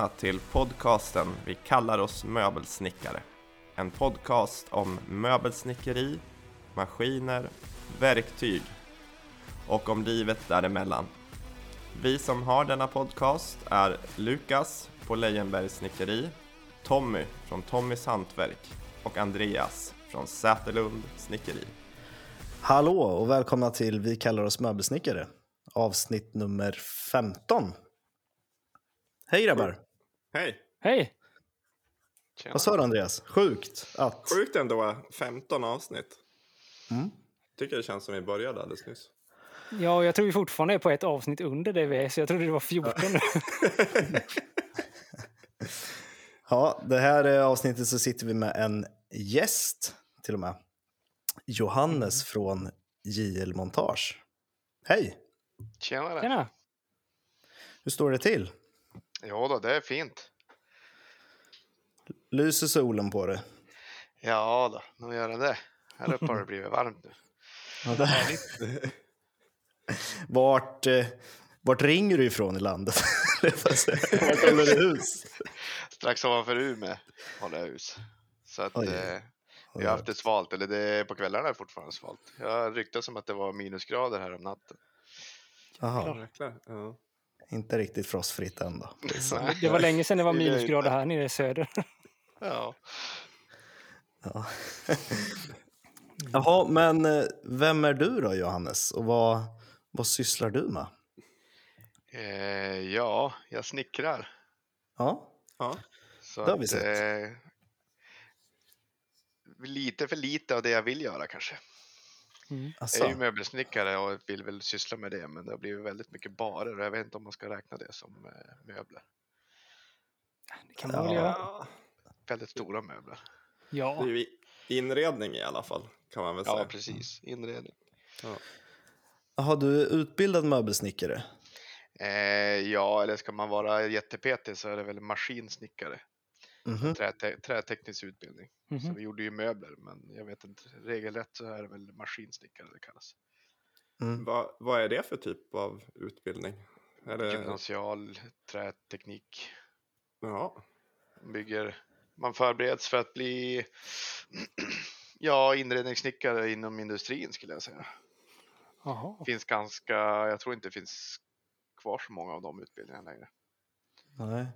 välkomna till podcasten Vi kallar oss möbelsnickare. En podcast om möbelsnickeri, maskiner, verktyg och om livet däremellan. Vi som har denna podcast är Lukas på Lejenbergs snickeri, Tommy från Tommys hantverk och Andreas från Säterlund snickeri. Hallå och välkomna till Vi kallar oss möbelsnickare, avsnitt nummer 15. Hej grabbar! Hej! Hej! Tjena. Vad sa du Andreas? Sjukt att... Sjukt ändå, 15 avsnitt. Mm. Tycker det känns som vi började alldeles nyss. Ja, jag tror vi fortfarande är på ett avsnitt under det vi är, så jag trodde det var 14 nu. Ja, det här eh, avsnittet så sitter vi med en gäst till och med. Johannes från JL Montage. Hej! Tjenare. Tjena! Hur står det till? Ja då, det är fint. Lyser solen på det? Ja då, nu gör den det. Här uppe har det blivit varmt nu. Ja, det vart, eh, vart ringer du ifrån i landet? vart håller du hus? Strax ovanför Umeå håller jag hus. Så att Oj. eh, vi har haft det svalt, eller det är, på kvällarna är det fortfarande svalt. Jag ryktade som att det var minusgrader här om natten. Jaha, Jäklar. Ja. Inte riktigt frostfritt än då. Nej, Det var länge sedan det var minusgrader här nere i söder. Ja. Ja. Jaha, men eh, vem är du då Johannes och vad, vad sysslar du med? Eh, ja, jag snickrar. Ja, Ja. Så Det har vi att, sett. Eh, lite för lite av det jag vill göra kanske. Mm. alltså, Jag är ju möbelsnickare och vill väl syssla med det, men det har blivit väldigt mycket barer och jag vet inte om man ska räkna det som eh, möbler. Det kan man väl Ja. göra. Ja. Väldigt stora möbler. Det Ja, är ju inredning i alla fall, kan man väl Ja, säga. precis. Inredning. Jaha, du är utbildad möbelsnickare? Eh, ja, eller ska man vara jättepetig så är det väl maskinsnickare. Mhm. Träte träteknisk utbildning. Så Mhm. vi gjorde ju möbler, men jag vet inte. Regelrätt så är det väl maskinsnickare det kallas. Mm. Vad, vad är det för typ av utbildning? Är det... Gymnasial träteknik. Ja. bygger, man förbereds för att bli ja, inredningssnickare inom industrin skulle jag säga. Jaha. finns ganska, jag tror inte det finns kvar så många av de utbildningarna längre. Nej.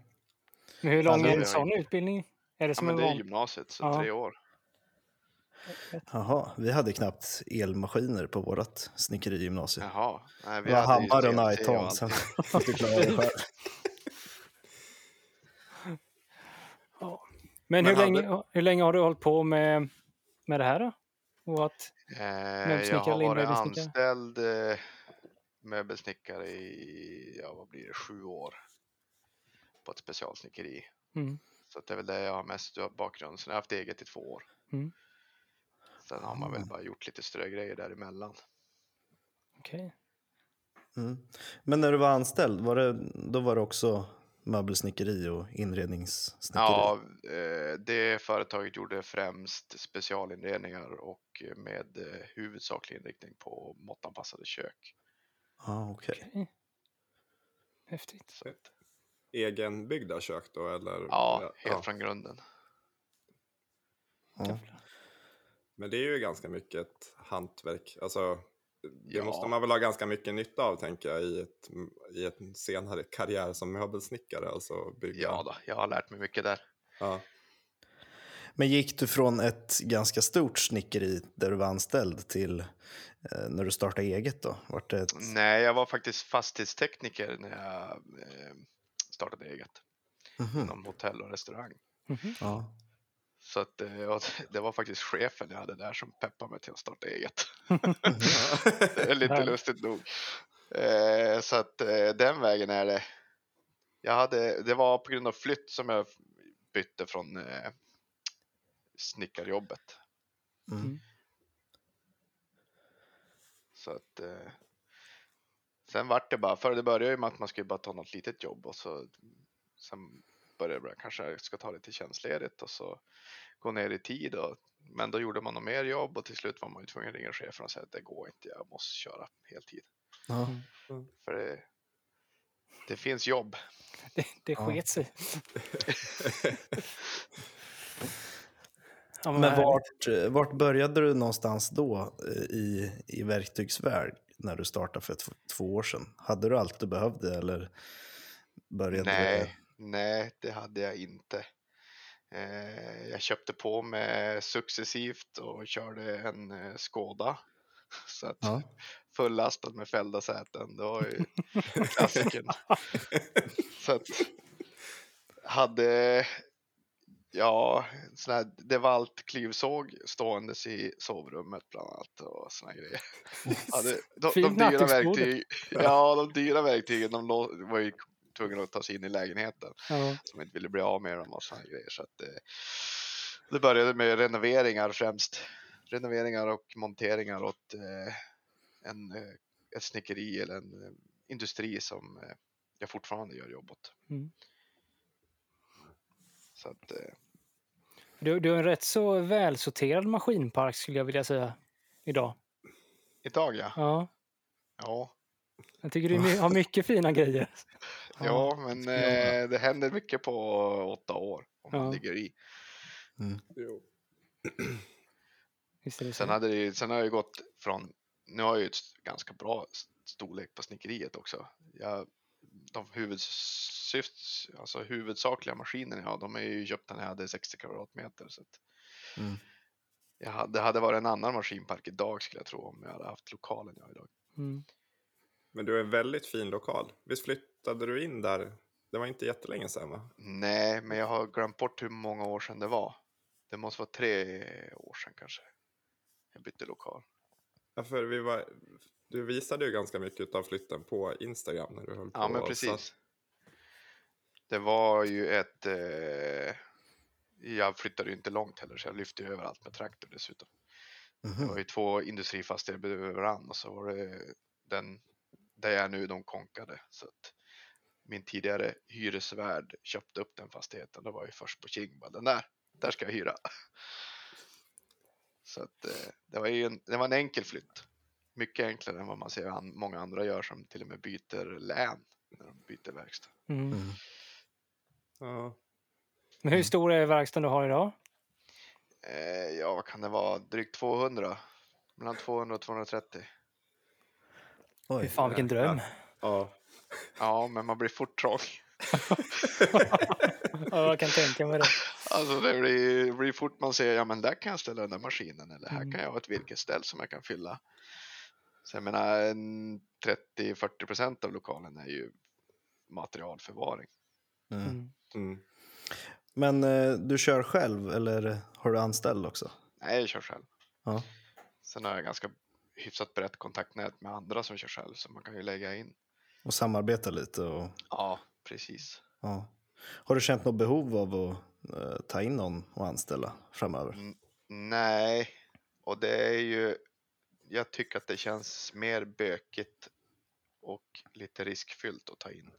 Men hur lång är det en sån utbildning? Är det Ja, som men en det är van... gymnasiet, så Ja. tre år. Jaha, vi hade knappt elmaskiner på vårt snickerigymnasium. Jaha. Nej, Vi har hade ju hammare och allt. sen fick du klara dig själv. Ja. Men, Men hur, hade- länge, hur länge har du hållit på med, med det här då? Och att, Eh, jag har varit anställd eh, möbelsnickare i, ja vad blir det, sju år. På ett specialsnickeri. mm. Så att det är väl det jag har mest bakgrund. Sen har jag haft eget i två år. Mm. Sen har man väl bara gjort lite strögrejer däremellan. Okej. Mm. Men när du var anställd, var det, då var det också möbelsnickeri och inredningssnickeri? Ja, eh, det företaget gjorde främst specialinredningar och med eh, huvudsaklig inriktning på måttanpassade kök. Ah, okej. Okej. Häftigt. Så att, Egenbyggda kök då, eller? ja, helt från grunden. Ja. Men det är ju ganska mycket ett hantverk. Alltså, det Ja. måste man väl ha ganska mycket nytta av, tänker jag, i, ett, i en senare karriär som möbelsnickare. Alltså bygga. Ja, då, jag har lärt mig mycket där. Ja. Men gick du från ett ganska stort snickeri där du var anställd till eh, när du startade eget då? Vart det ett... Nej, jag var faktiskt fastighetstekniker när jag eh, startade eget Mhm. inom hotell och restaurang. Mhm. Ja. Så att, eh, ja, det var faktiskt chefen jag hade där som peppade mig till att starta eget. Det är lite Härligt. lustigt nog. Eh, så att eh, den vägen är det. Jag hade, det var på grund av flytt som jag bytte från eh, snickarjobbet. Mm. Så att sen vart det bara, för det började ju med att man skulle bara ta något litet jobb och så sen började det kanske jag ska ta lite tjänstledigt och så gå ner i tid och men då gjorde man nog mer jobb och till slut var man ju tvungen att ringa chefen och säga att det går inte, jag måste köra heltid. Ja. För det, det finns jobb. Det, det Ja. sket sig. Ja, Men vart, eh, vart började du någonstans då eh, i, i verktygsvärld när du startade för två, år sedan? Hade du allt du behövde eller började Nej, nej, det hade jag inte. Eh, jag köpte på mig successivt och körde en eh, Skoda. Så att Ja. fullastad med fällda säten, det var ju klassikern. Så att hade, ja, sån här DeWalt klyvsåg ståendes i sovrummet bland annat och såna grejer. Hade, de, de Fint dyra verktyg, ja, de dyra verktygen, de var ju tvungna att ta sig in i lägenheten Ja. som inte ville bli av med dem och såna grejer. Så att, eh, det började med renoveringar främst. Renoveringar och monteringar åt eh, en, eh, ett snickeri eller en eh, industri som eh, jag fortfarande gör jobb åt. Mm. Så att, eh, Du, du har en rätt så välsorterad maskinpark skulle jag vilja säga idag. idag ja. Ja, Ja, jag tycker du har mycket fina grejer. ja men jag med. eh, det händer mycket på åtta år om man Ja. ligger i. Så? Sen, hade det, sen har jag ju gått från, nu har jag ju ett ganska bra storlek på snickeriet också. Jag, de huvudsyft, alltså huvudsakliga maskinerna jag har, de är ju köpta när jag hade 60 kvadratmeter. Så att Mm. jag hade, det hade varit en annan maskinpark idag skulle jag tro om jag hade haft lokalen jag har idag. Mm. Men du har en väldigt fin lokal. Visst flyttade du in där? Det var inte jättelänge sedan va? Nej, men jag har glömt bort hur många år sedan det var. Det måste vara tre år sedan kanske. Jag bytte lokal. Ja, för vi var, du visade ju ganska mycket av flytten på Instagram när du höll på. Ja, men precis. att- Det var ju ett... Eh, jag flyttade ju inte långt heller, så jag lyfte ju över allt med traktor dessutom. Det Mhm. var ju två industrifastigheter bredvid varandra och så var det den där jag är nu, de konkade. Så att min tidigare hyresvärd köpte upp den fastigheten. Det var ju först på King, bara, den där, där ska jag hyra. Så att eh, det var ju en, det var en enkel flytt. Mycket enklare än vad man ser an, många andra gör som till och med byter län när de byter verkstad. Mm. Mm. Ja. Men hur stor är verkstaden du har idag? Eh, ja, vad kan det vara? Drygt 200. Mellan 200 och 230. Fy Oj. fan vilken dröm. ja. Ja, men man blir fort trång. Ja, jag kan tänka mig det. Alltså det blir, blir fort man ser, ja men där kan jag ställa den där maskinen eller här Mm. kan jag ha ett virkesställ som jag kan fylla. Så jag menar en 30-40 procent av lokalen är ju materialförvaring. Mm. Mm. Mm. Men eh, du kör själv eller har du anställd också? Nej, jag kör själv. Ja. Sen har jag ganska hyfsat brett kontaktnät med andra som kör själv så man kan ju lägga in. Och samarbeta lite och Ja, precis. ja. Har du känt något behov av att eh, ta in någon och anställa framöver? Nej, och det är ju, jag tycker att det känns mer bökigt och lite riskfyllt att ta in.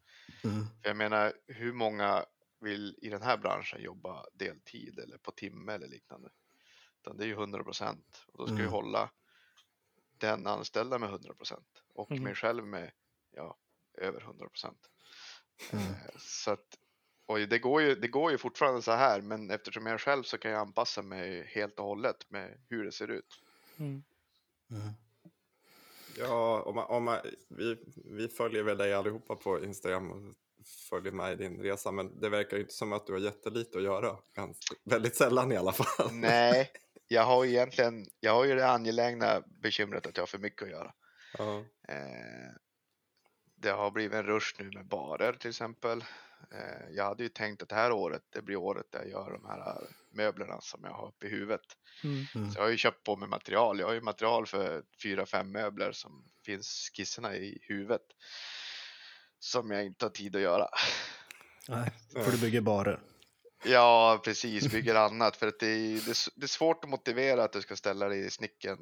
Mm. För jag menar, hur många vill i den här branschen jobba deltid eller på timme eller liknande? Utan det är ju 100 procent och då ska vi Mm. hålla den anställda med 100 procent och Mm. mig själv med ja, över 100 procent. Mm. Så att, och det går, ju, det går ju fortfarande så här, men eftersom jag är själv så kan jag anpassa mig helt och hållet med hur det ser ut. Mm. Mm. Ja, om man, om man, vi, vi följer väl dig allihopa på Instagram och följer med i din resa, men det verkar ju inte som att du har jättelite att göra. Ganska, väldigt sällan i alla fall. Nej, jag har ju egentligen, jag har ju det angelägna bekymret att jag har för mycket att göra. Ja. Eh, det har blivit en rush nu med barer till exempel. Eh, jag hade ju tänkt att det här året, det blir året där jag gör de här möblerna som jag har uppe i huvudet. Mm. Mm. Så jag har ju köpt på mig material. Jag har ju material för fyra, fem möbler som finns skisserna i huvudet. Som jag inte har tid att göra. Nej, för du bygger barer. Ja, precis, bygger annat. För att det är, det, är, svårt att motivera att du ska ställa dig i snicken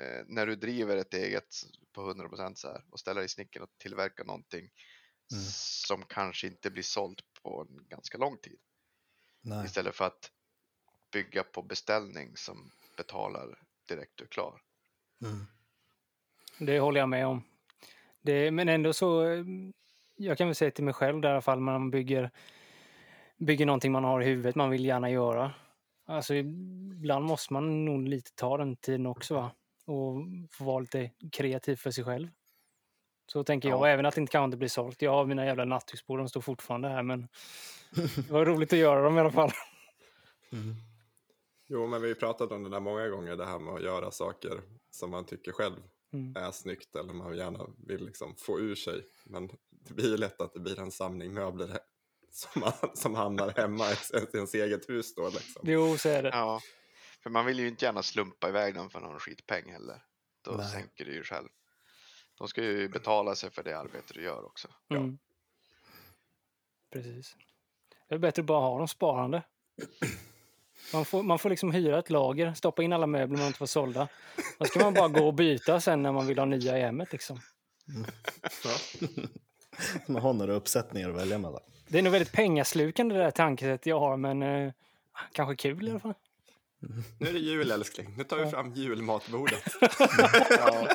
eh, när du driver ett eget på 100% så här och ställa dig i snicken och tillverka någonting Mm. som kanske inte blir sålt på en ganska lång tid. Nej. Istället för att bygga på beställning som betalar direkt du är klar. Mm. Det håller jag med om. Det, men ändå så... jag kan väl säga till mig själv där i alla fall, man bygger, bygger någonting man har i huvudet man vill gärna göra. Alltså ibland måste man nog lite ta den tiden också va? Och få vara lite kreativ för sig själv. Så tänker jag, Ja. även att det inte kan inte bli sålt. Jag har mina jävla nattduksbord, de står fortfarande här men det var roligt att göra dem i alla fall. Jo, men vi har ju pratat om det där många gånger, det här med att göra saker som man tycker själv Mm. är snyggt eller man gärna vill liksom få ur sig. Men det blir ju lätt att det blir en samling möbler som, man, som hamnar hemma i ens- ens eget hus då liksom. Jo, så är det. Ja, för man vill ju inte gärna slumpa iväg dem för någon skitpeng heller. Då Nej. sänker du ju själv. De ska ju betala sig för det arbete du gör också. Mm. Precis. Det är bättre att bara ha dem sparande. Man får, man får liksom hyra ett lager, stoppa in alla möbler man inte får sålda. Då ska man bara gå och byta sen när man vill ha nya i hemmet. Liksom. Man har några uppsättningar att välja mellan. Det är nog väldigt pengaslukande det där tankesättet jag har, men eh, kanske kul i alla fall. Nu är det jul älskling, nu tar vi fram julmatbordet. Ja,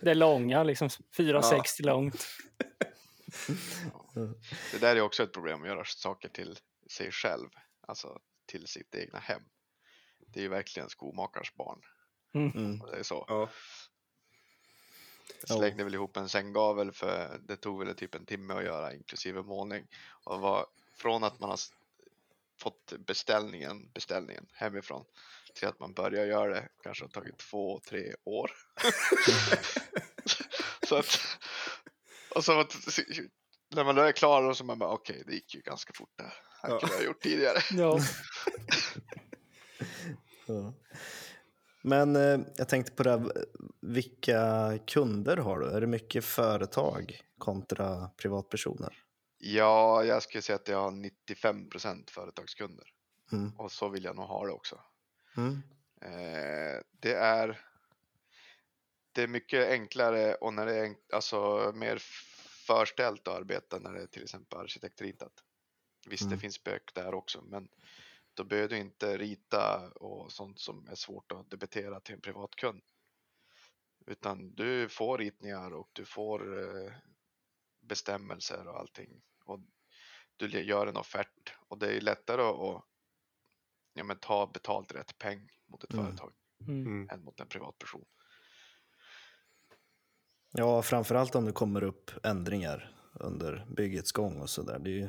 Det är långa, liksom Ja. 4,60 långt. det där är också ett problem, att göra saker till sig själv. Alltså till sitt egna hem. Det är ju verkligen skomakars barn. Mm. Och det är så. Ja, Ja. slängde väl ihop en sänggavel för det tog väl typ en timme att göra inklusive målning. Och var från att man har fått beställningen, beställningen hemifrån till att man börjar göra det kanske har tagit två, tre år. så att, och så att, när man då är klar och så man bara okej, det gick ju ganska fort det här. Det här Ja. kunde jag ha gjort tidigare. Ja. Ja. Men eh, jag tänkte på det här, vilka kunder har du? Är det mycket företag kontra privatpersoner? Ja, jag skulle säga att jag har 95% företagskunder Mm. och så vill jag nog ha det också. Mm. Eh, det är det är mycket enklare och när det är alltså mer förställt att arbeta när det är till exempel arkitektritat. Visst, Mm. det finns spök där också, men då behöver du inte rita och sånt som är svårt att debitera till en privatkund. Utan du får ritningar och du får eh, bestämmelser och allting. Och du gör en offert och det är lättare att, ja, men, ta betalt rätt peng mot ett Mm. företag Mm. mm. än mot en privatperson. Ja, framförallt om det kommer upp ändringar under byggets gång och sådär. Det är ju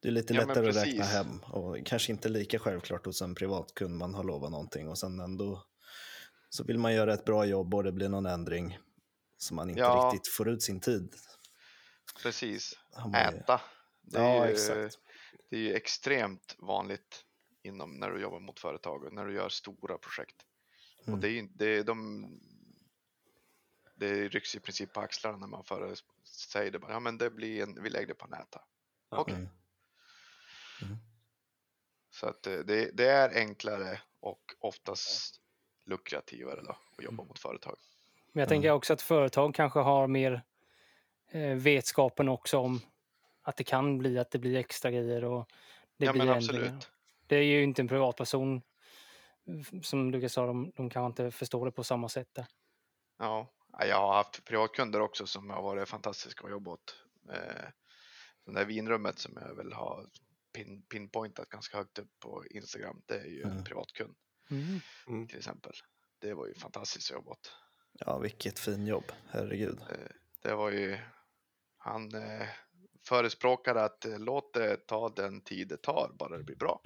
det är lite Ja, lättare att räkna hem och kanske inte lika självklart hos en privatkund man har lovat någonting och sen ändå så vill man göra ett bra jobb och det blir någon ändring som man inte Ja. riktigt får ut sin tid. Precis, äta. Det är, Ja, ju, exakt. det är ju extremt vanligt inom när du jobbar mot företag och när du gör stora projekt. Mm. Och det är det är de det rycks i princip på axlarna när man före, säger det bara, ja men det blir en, vi lägger det på nätet. Okej. Mm. Mm. Så att eh, det, det är enklare och oftast lukrativare då att jobba mot företag. Men jag tänker också att företag kanske har mer eh, vetskapen också om att det kan bli att det blir extra grejer och det ja blir men ändringar. absolut. Det är ju inte en privatperson som Lukas sa, de, de kanske inte förstår det på samma sätt. Där. Ja, ja, jag har haft privatkunder också som har varit fantastiska att jobba åt. Eh, det där vinrummet som jag väl har pin, pinpointat ganska högt upp på Instagram, det är ju en Mm. privatkund Mm. Mm. till exempel. Det var ju fantastiskt att jobba åt. Ja, vilket fin jobb, herregud. Det var ju, han eh, förespråkade att eh, låt det ta den tid det tar, bara det blir bra.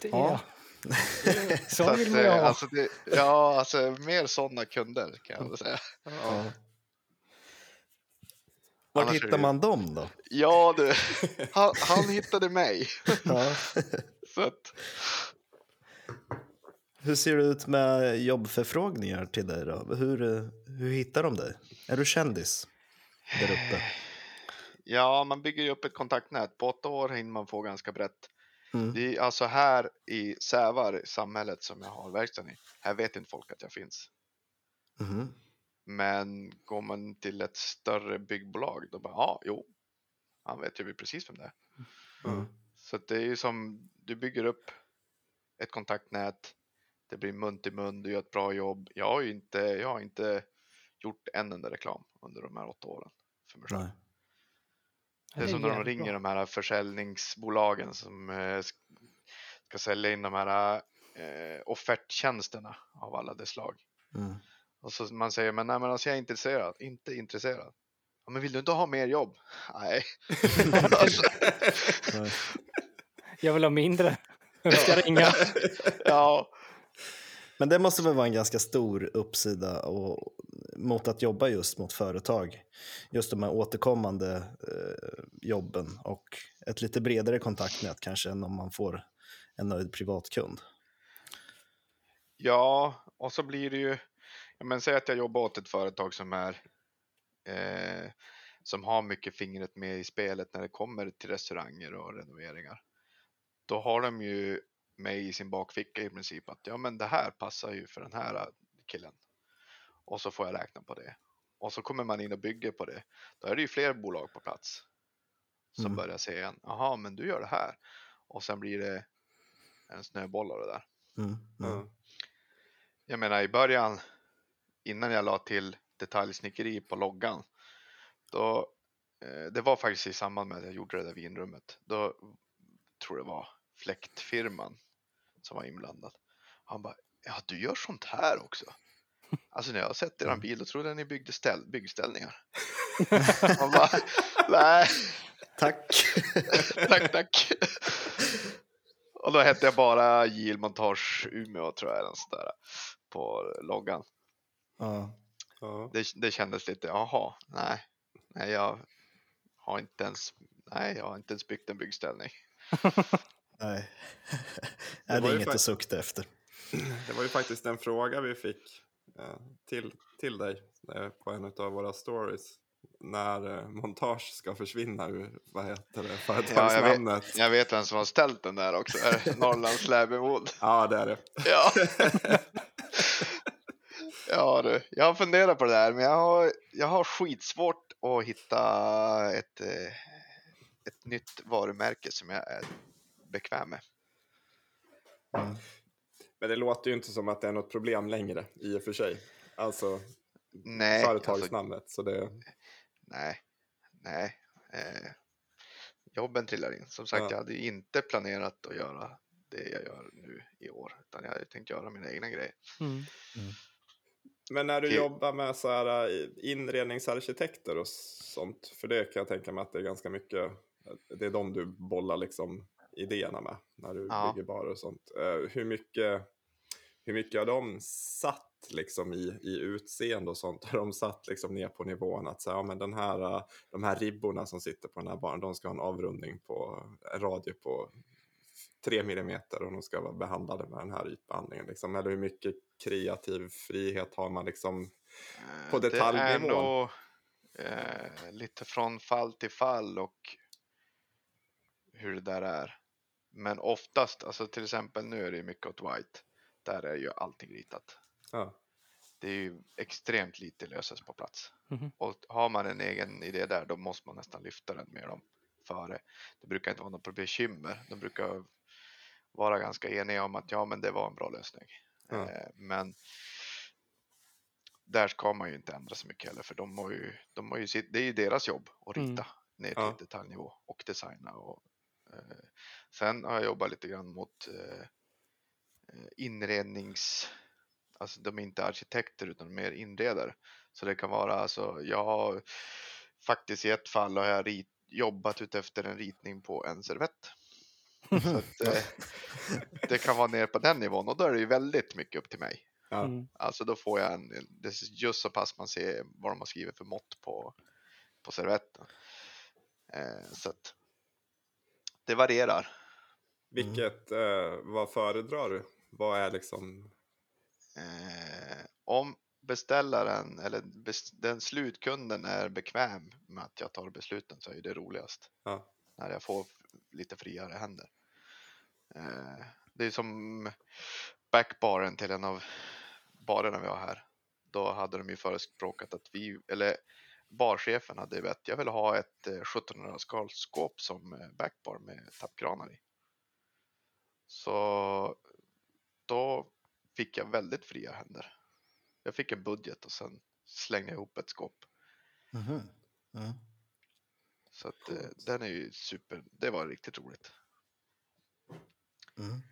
Det, Ja. ja. Så, att, vill ju eh, ha. alltså det, ja, alltså mer sådana kunder kan jag säga. Ja. Vart Annars hittar man dem då? Ja du, han, han hittade mig. Ja. Så att, Hur ser det ut med jobbförfrågningar till dig då? Hur, eh, hur hittar de dig? Är du kändis där uppe? Ja, man bygger ju upp ett kontaktnät. På åtta år hinner man få ganska brett. Mm. Det är alltså här i Sävar, samhället som jag har verkstaden i, här vet inte folk att jag finns. Mhm. Men går man till ett större byggbolag, då bara, ja, jo, han vet ju precis vem det är. Mm. Så att det är ju som, du bygger upp ett kontaktnät, det blir mun till mun, du gör ett bra jobb. Jag har ju inte, jag har inte gjort en enda reklam under de här åtta åren för mig själv. Nej. Det är som när de ringer de här försäljningsbolagen som eh, ska sälja in de här eh, offerttjänsterna av alla dess slag. Mm. Och så man säger, men nej men alltså jag är inte intresserad, inte intresserad. Ja, men vill du inte ha mer jobb? Nej. alltså, Nej. Jag vill ha mindre. Jag ska ringa. ja, Men det måste väl vara en ganska stor uppsida och, mot att jobba just mot företag. Just de här återkommande eh, jobben och ett lite bredare kontaktnät kanske än om man får en nöjd privatkund. ja, och så blir det ju, ja, men säg att jag jobbar åt ett företag som är eh, som har mycket fingret med i spelet när det kommer till restauranger och renoveringar. Då har de ju mig i sin bakficka i princip att ja men det här passar ju för den här killen. Och så får jag räkna på det. Och så kommer man in och bygger på det. Då är det ju fler bolag på plats. Som Mm. börjar säga en, jaha men du gör det här. Och sen blir det en snöboll av det där. Mm. Mm. Ja. Jag menar i början, innan jag la till detaljsnickeri på loggan, då, eh, det var faktiskt i samband med att jag gjorde det där vinrummet, då tror det var fläktfirman som var inblandad. Han bara, ja du gör sånt här också? Alltså när jag har sett eran bil, då trodde jag ni byggde ställ, byggställningar. Man bara, nej, Tack! tack, tack. Och då hette jag bara JL Montage Umeå tror jag, sånt där, på loggan. ja. Ja. det, det kändes lite, jaha, nej, nej jag har inte ens, nej jag har inte ens byggt en byggställning. Nej. Det är inget att sukta efter. Det var ju faktiskt en fråga vi fick till, till dig eh, på en av våra stories. När eh, montage ska försvinna ur, vad heter det, företagsnamnet? Ja, Jag vet vem som har ställt den där också, Norrlands Läbywood. det är det. Ja. ja du, jag har funderat på det där, men jag har, jag har skitsvårt att hitta ett, eh, ett nytt varumärke som jag är bekväm med. Mm. Men det låter ju inte som att det är något problem längre i och för sig. Alltså Nej, alltså, företagsnamnet. Så det, Nej, nej. Eh, jobben trillar in. Som sagt, Ja. jag hade ju inte planerat att göra det jag gör nu i år, utan jag hade tänkt göra mina egna grejer. Mm. Men när du Okej. jobbar med så här eh, inredningsarkitekter och sånt, för det kan jag tänka mig att det är ganska mycket, det är de du bollar liksom idéerna med när du Ja. bygger barer och sånt. Eh, Hur mycket, hur mycket har de satt liksom i, i utseende och sånt? Har de satt liksom ner på nivån att säga, ja, men den här, eh, de här ribborna som sitter på den här baren, de ska ha en avrundning på en radie på 3 millimeter och de ska vara behandlade med den här ytbehandlingen. Liksom. Eller hur mycket kreativ frihet har man liksom Eh, På Det är detaljnivå. nog eh, lite från fall till fall och hur det där är. Men oftast, alltså till exempel nu är det ju mycket åt white. Där är ju allting ritat. Ja. Det är ju extremt lite löses på plats. Mhm. Och har man en egen idé där, då måste man nästan lyfta den med dem före. Det brukar inte vara något bekymmer. De brukar vara ganska eniga om att ja, men det var en bra lösning. Ja. Eh, men där ska man ju inte ändra så mycket heller, för de har ju, de har ju sitt, det är ju deras jobb att Mm. rita ner till Ja. detaljnivå och designa. Och, sen har jag jobbat lite grann mot eh, eh, inrednings, alltså de är inte arkitekter utan mer inredare. Så det kan vara alltså, jag har faktiskt i ett fall har jag rit, jobbat ut efter en ritning på en servett. Så att, eh, det kan vara ner på den nivån och då är det ju väldigt mycket upp till mig. Mm. Alltså då får jag en, det är just så pass man ser vad de har skrivit för mått på, på servetten. Eh, så att det varierar. Vilket, eh, vad föredrar du? Vad är liksom, Eh, om beställaren eller bes, den slutkunden är bekväm med att jag tar besluten så är det roligast. ja, När jag får lite friare händer. Eh, det är som backbaren till en av barerna vi har här. Då hade de ju förespråkat att vi, eller barchefen hade vett, jag vill ha ett eh, 1700-talsskåp som eh, backbar med tappkranar i. Så då fick jag väldigt fria händer. Jag fick en budget och sen slängde jag ihop ett skåp. Mhm. Mm. Så att, eh, den är ju super, det var riktigt roligt. Mm.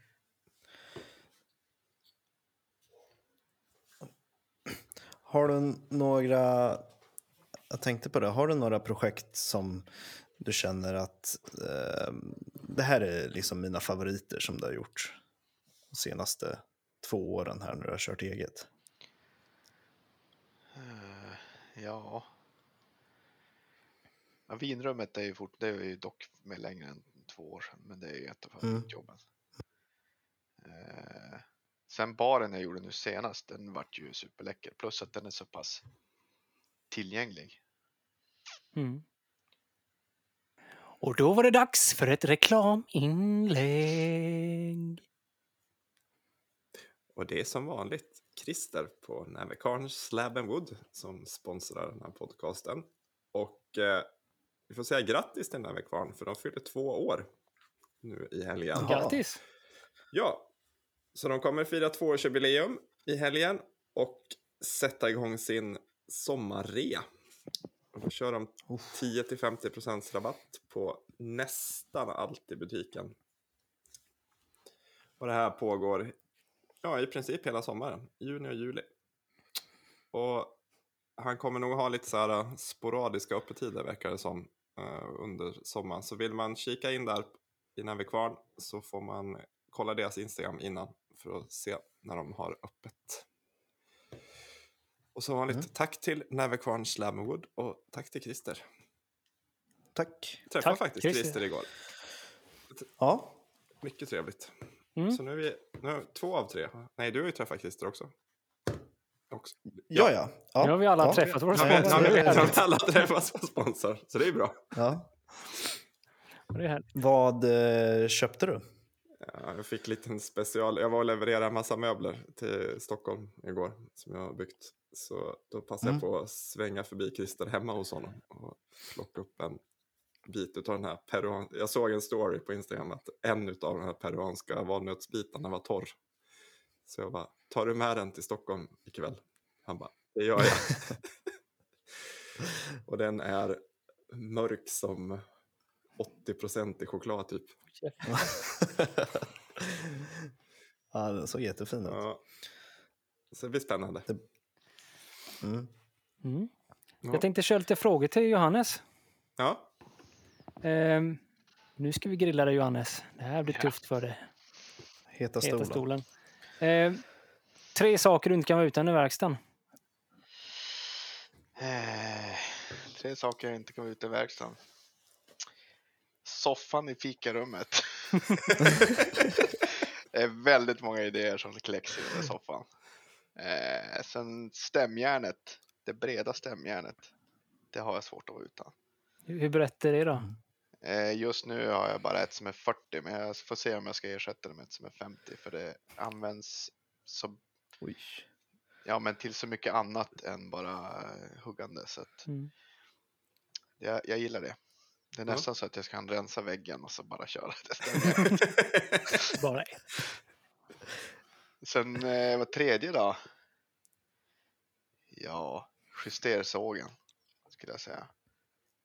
Har du några, jag tänkte på det, har du några projekt som du känner att eh, det här är liksom mina favoriter som du har gjort de senaste två åren här när du har kört eget? Eh, Ja. ja vinrummet är ju, fort, det är ju dock med längre än två år men det är ju ett av Mm. favoritjobben. Eh, sen baren jag gjorde nu senast, den vart ju superläcker, plus att den är så pass tillgänglig. Mm. Och då var det dags för ett reklaminlägg. Och det är som vanligt Christer på Navicarn Slab and Wood som sponsrar den här podcasten. Och eh, vi får säga grattis till Navicarn för de fyller två år nu i helgen. Grattis! Ja, så de kommer fira tvåårsjubileum i helgen och sätta igång sin sommarrea. Och då kör de 10-50% rabatt på nästan allt i butiken. Och det här pågår ja, i princip hela sommaren, juni och juli. Och han kommer nog ha lite så här sporadiska öppettider verkar det som eh, under sommaren. Så vill man kika in där i Navikvarn så får man kolla deras Instagram innan för att se när de har öppet. Och så vanligt, Mm. tack till Navikvarn Slamwood och tack till Christer. Tack. Jag träffade Tack, faktiskt Christer. Christer igår. Ja, Mycket trevligt. Mm. Så nu är vi nu är två av tre. Nej, du har ju träffat Christer också. också. ja, ja. ja. Nu har vi alla ja. träffat vår Ja, sponsor. ja, Det vi, är vi har alla träffats på sponsor, så det är bra. ja. Det är härligt. Vad eh, köpte du? Ja, jag fick lite special. Jag var och levererade en massa möbler till Stockholm igår som jag har byggt. Så då passade Mm. jag på att svänga förbi Christer hemma hos honom och plocka upp en bit av den här peruan... Jag såg en story på Instagram att en av de här peruanska valnötsbitarna var torr. Så jag bara, tar du med den till Stockholm ikväll? Han bara, det gör jag. och den är mörk som 80% i choklad typ. ja, den såg jättefin ut. Ja. Så det blir spännande. Mm. Mm. Ja. Jag tänkte köra lite frågor till Johannes. Ja, Ehm, nu ska vi grilla dig Johannes. Det här blir Ja. tufft för dig. Heta Heta stolen. stolen. Ehm, tre saker du inte kan vara utan i verkstaden. Eh, tre saker jag inte kan vara ute i verkstaden. Soffan i fikarummet. det är väldigt många idéer som kläcks i den där soffan. Eh, sen stämjärnet, det breda stämjärnet. Det har jag svårt att vara utan. Hur brett är det då? Eh, just nu har jag bara ett som är 40 men jag får se om jag ska ersätta det med ett som är 50 för det används så, Oj. ja, men till så mycket annat än bara huggande. Så att Mm. jag, jag gillar det. Det är Ja. nästan så att jag kan rensa väggen och så bara köra det. Bara ett. Sen eh, vad tredje då? Ja, justersågen skulle jag säga.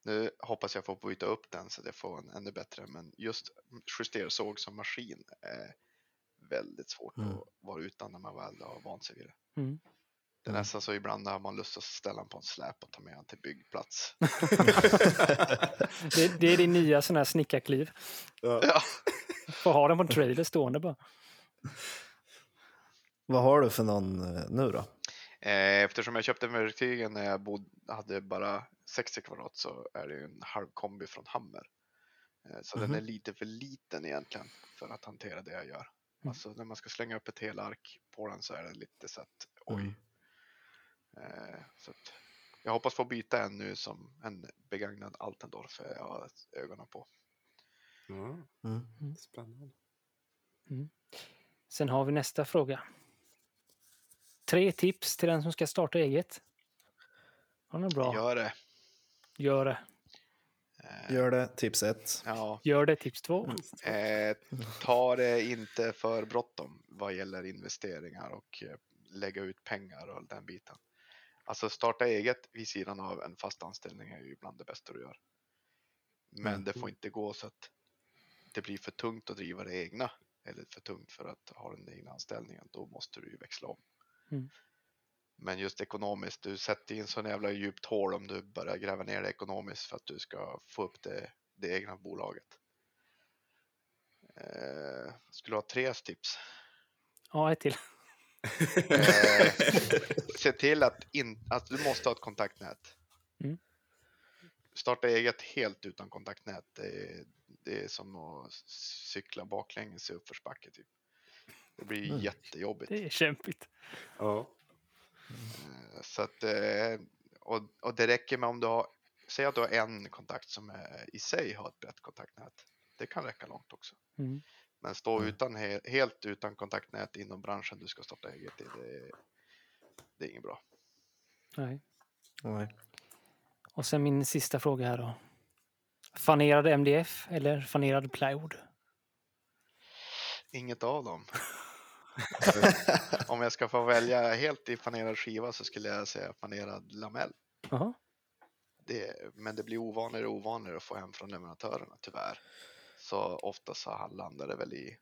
Nu hoppas jag få byta upp den så att jag får en ännu bättre, men just justersåg som maskin är väldigt svårt Mm. att vara utan när man väl har vant sig vid det. Mm. Det är Mm. nästan så ibland har man lust att ställa den på en släp och ta med den till byggplats. Det, det är din nya sån här snickarkliv. ja. Ja, Få ha den på en trailer stående bara. Vad har du för någon eh, nu då? eh, eftersom jag köpte verktygen när jag bod, hade bara 60 kvadrat så är det ju en halv kombi från Hammer. Eh, Så den Mhm. är lite för liten egentligen för att hantera det jag gör. Mm. Alltså när man ska slänga upp ett helark på den så är den lite så att oj. Mm. Så att jag hoppas få byta en nu som en begagnad Altendorf är jag har ögonen på. ja, Mm. spännande. Sen har vi nästa fråga. Tre tips till den som ska starta eget. Har ni något bra? Gör det. Gör det. Eh, Gör det, tips ett. Ja, Gör det, tips två. eh, ta det inte för bråttom vad gäller investeringar och eh, lägga ut pengar och den biten. Alltså starta eget vid sidan av en fast anställning är ju bland det bästa du gör. Men Mm. det får inte gå så att det blir för tungt att driva det egna eller för tungt för att ha den egna anställningen. Då måste du ju växla om. Mm. Men just ekonomiskt, du sätter in sån jävla djupt hål om du börjar gräva ner det ekonomiskt för att du ska få upp det, det egna bolaget. Eh, skulle ha tre tips? Ja, ett till. Eh, se till att, in, att du måste ha ett kontaktnät. Mm. Starta eget helt utan kontaktnät. Det är, det är som att cykla baklänges i uppförsbacke. Typ. Det blir Mm. jättejobbigt. Det är kämpigt. Ja. Eh, Så att, eh, och, och det räcker med om du har, säg att du har en kontakt som är, i sig har ett brett kontaktnät. Det kan räcka långt också. Mm. Men stå Mm. utan, he, helt utan kontaktnät inom branschen du ska starta eget i, det, det är inget bra. Nej. Nej. Och sen min sista fråga här då. Fanerad MDF eller fanerad plywood? Inget av dem. Om jag ska få välja helt i panerad skiva så skulle jag säga panerad lamell. Jaha. Det, men det blir ovanligare och ovanligare att få hem från leverantörerna tyvärr. Så ofta så landar det väl i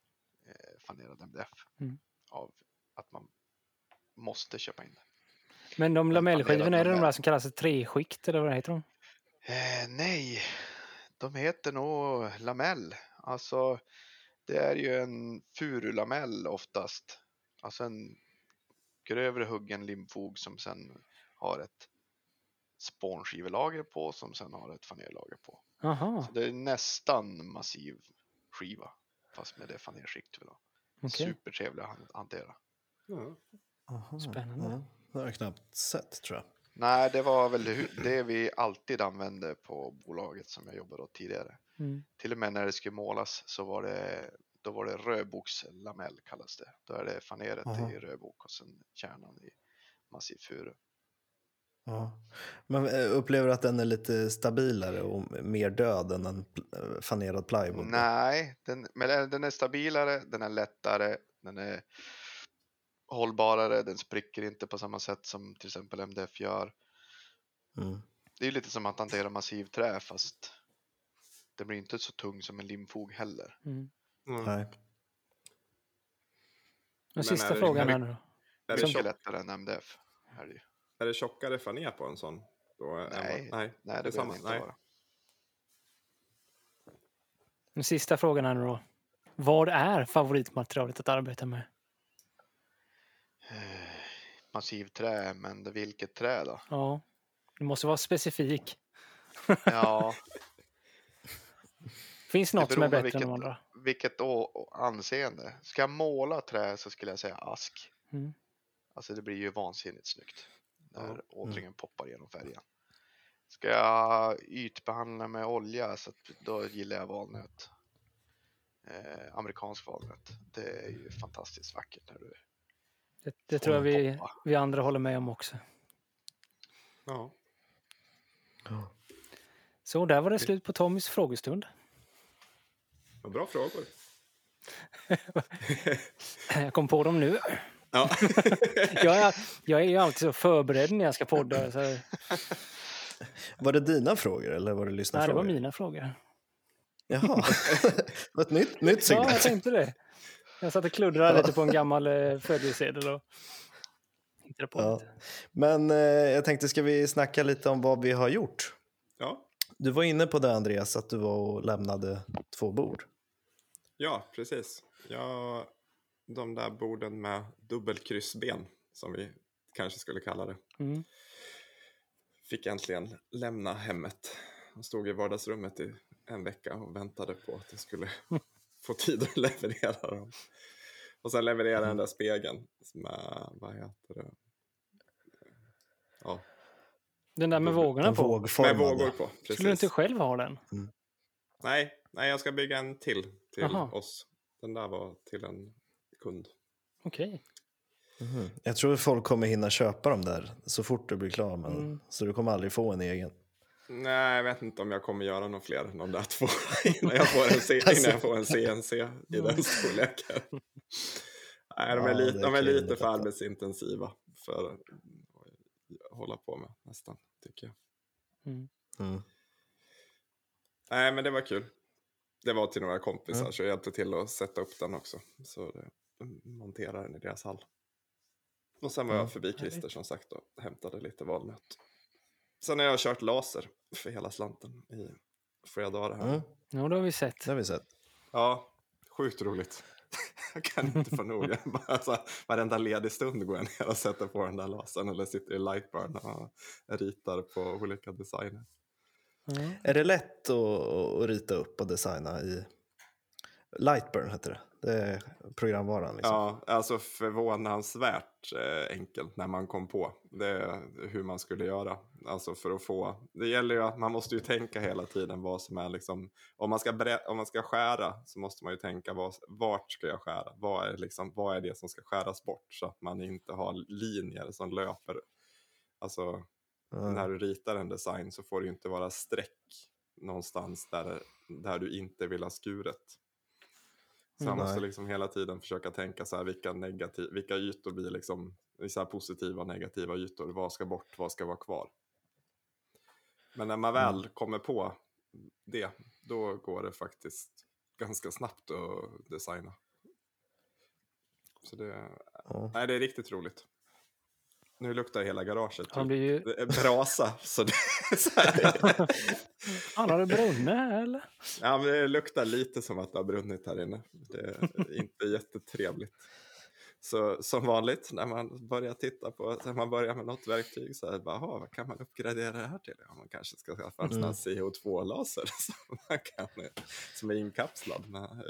eh, fanerad MDF. Mm. Av att man måste köpa in det. Men de lamellskivorna, är det de där som kallas treskikt eller vad heter de? Eh, nej, de heter nog lamell. Alltså, det är ju en furulamell oftast. Alltså en grövre huggen limfog som sen har ett spånskivelager på som sen har ett fanerlager på. Jaha, Så det är nästan massiv skiva fast med det fanerskikt okej. Supertrevlig att hantera. Aha, Spännande. Ja, det har jag knappt sett tror jag. Nej, det var väl det vi alltid använde på bolaget som jag jobbade åt tidigare. Mm. Till och med när det skulle målas så var det, då var det rödbokslamell kallas det. Då är det faneret Aha. i rödbok och sen kärnan i massiv furu. Ja. Men eh, upplever att den är lite stabilare och mer död än en eh, fanerad plywood? Nej, den, men den- den är stabilare, den är lättare, den är hållbarare, den spricker inte på samma sätt som till exempel MDF gör. Mm. Det är lite som att hantera massiv trä fast det blir inte så tung som en limfog heller. Mm. Mm. Nej. Men sista är det- frågan är här det- nu då. Är, det Mycket lättare än MDF. Är det ju. är det tjockare faner på en sån? Då, än vad- Nej, nej, Nej, det det är samma. inte Nej. vara. Den sista frågan här nu då. Vad är favoritmaterialet att arbeta med? Eh, Massiv trä, men vilket trä då? Ja, det måste vara specifik. Ja, Finns något som är bättre än de vilket- andra? vilket å- anseende. Ska jag måla trä så skulle jag säga ask. Mm. Alltså det blir ju vansinnigt snyggt när Ja. ådringen poppar genom färgen. Ska jag ytbehandla med olja så att då gillar jag valnöt. Eh, amerikansk valnöt. Det är ju fantastiskt vackert när du Det, det tror jag vi, poppa. vi andra håller med om också. Ja. Så där var det slut på Tommys frågestund. Bra frågor. Jag kom på dem nu. Ja. Jag är, jag är ju alltid så förberedd när jag ska podda. Så, nej, Var det dina frågor eller var det det lyssnarfrågor? var mina frågor. Jaha, det var ett nytt, nytt Ja, segment. jag tänkte det. Jag satt och kluddrade lite på en gammal eh, födelsesedel och hittade på Ja. Men eh, jag tänkte, ska vi snacka lite om vad vi har gjort? ja. Du var inne på det Andreas, att du var och lämnade två bord. Ja, precis. Ja, de där borden med dubbelkryssben, som vi kanske skulle kalla det, Mm. fick äntligen lämna hemmet. Jag stod i vardagsrummet i en vecka och väntade på att jag skulle få tid att leverera dem. Och sen levererade den där spegeln med, vad heter det? Ja, Den där med vågorna Den på. med vågor på. Precis. Skulle du inte själv ha den? Nej, nej, jag ska bygga en till till Jaha. oss. Den där var till en kund. Okej. Mhm. Jag tror folk kommer hinna köpa dem där så fort du blir klar med. Mm. Så du kommer aldrig få en egen. Nej, jag vet inte om jag kommer göra någon fler än de där två innan jag får en, C- Alltså. jag får en CNC i den storleken. Nej, de är, Ja, lite, de är lite för arbetsintensiva för att hålla på med nästan, tycker jag. Mm. Mm. Nej, men det var kul. Det var till några kompisar, så jag hjälpte till att sätta upp den också. Så det, montera den i deras hall. Och sen var jag förbi Christer som sagt och hämtade lite valnöt. Sen har jag kört laser för hela slanten i flera dagar här. Mm, Ja, det har vi sett. det har vi sett. Ja, sjukt roligt. Jag kan inte få nog. Jag bara, så här, varenda ledig stund går jag ner och sätter på den där lasern eller sitter i Lightburn och ritar på olika designer. Ja. Är det lätt att, att rita upp och designa i Lightburn heter det. Det är programvaran. Liksom. Ja, alltså förvånansvärt eh, enkelt när man kom på det, hur man skulle göra. Alltså för att få, det gäller ju att man måste ju tänka hela tiden vad som är liksom, om man ska, bre, om man ska skära så måste man ju tänka vad, vart ska jag skära? Vad är, liksom, vad är det som ska skäras bort så att man inte har linjer som löper. Alltså Ja. när du ritar en design så får det ju inte vara streck någonstans där, där du inte vill ha skuret. Så man Mm. måste liksom hela tiden försöka tänka så här, vilka, negativ, vilka ytor blir liksom så positiva och negativa ytor. Vad ska bort, vad ska vara kvar? Men när man väl Mm. kommer på det, då går det faktiskt ganska snabbt att designa. Så det, Ja. nej, det är riktigt roligt. Nu luktar hela garaget Han typ. blir ju... Det är brasa. Så det, så här, Han har det brunnit här eller? ja, men det luktar lite som att det har brunnit här inne. Det är inte jättetrevligt. Så som vanligt när man börjar titta på, när man börjar med något verktyg så är det bara, "Jaha, vad kan man uppgradera det här till? Ja, man kanske ska skaffa en här CO2-laser som, man kan, som är inkapslad. Med,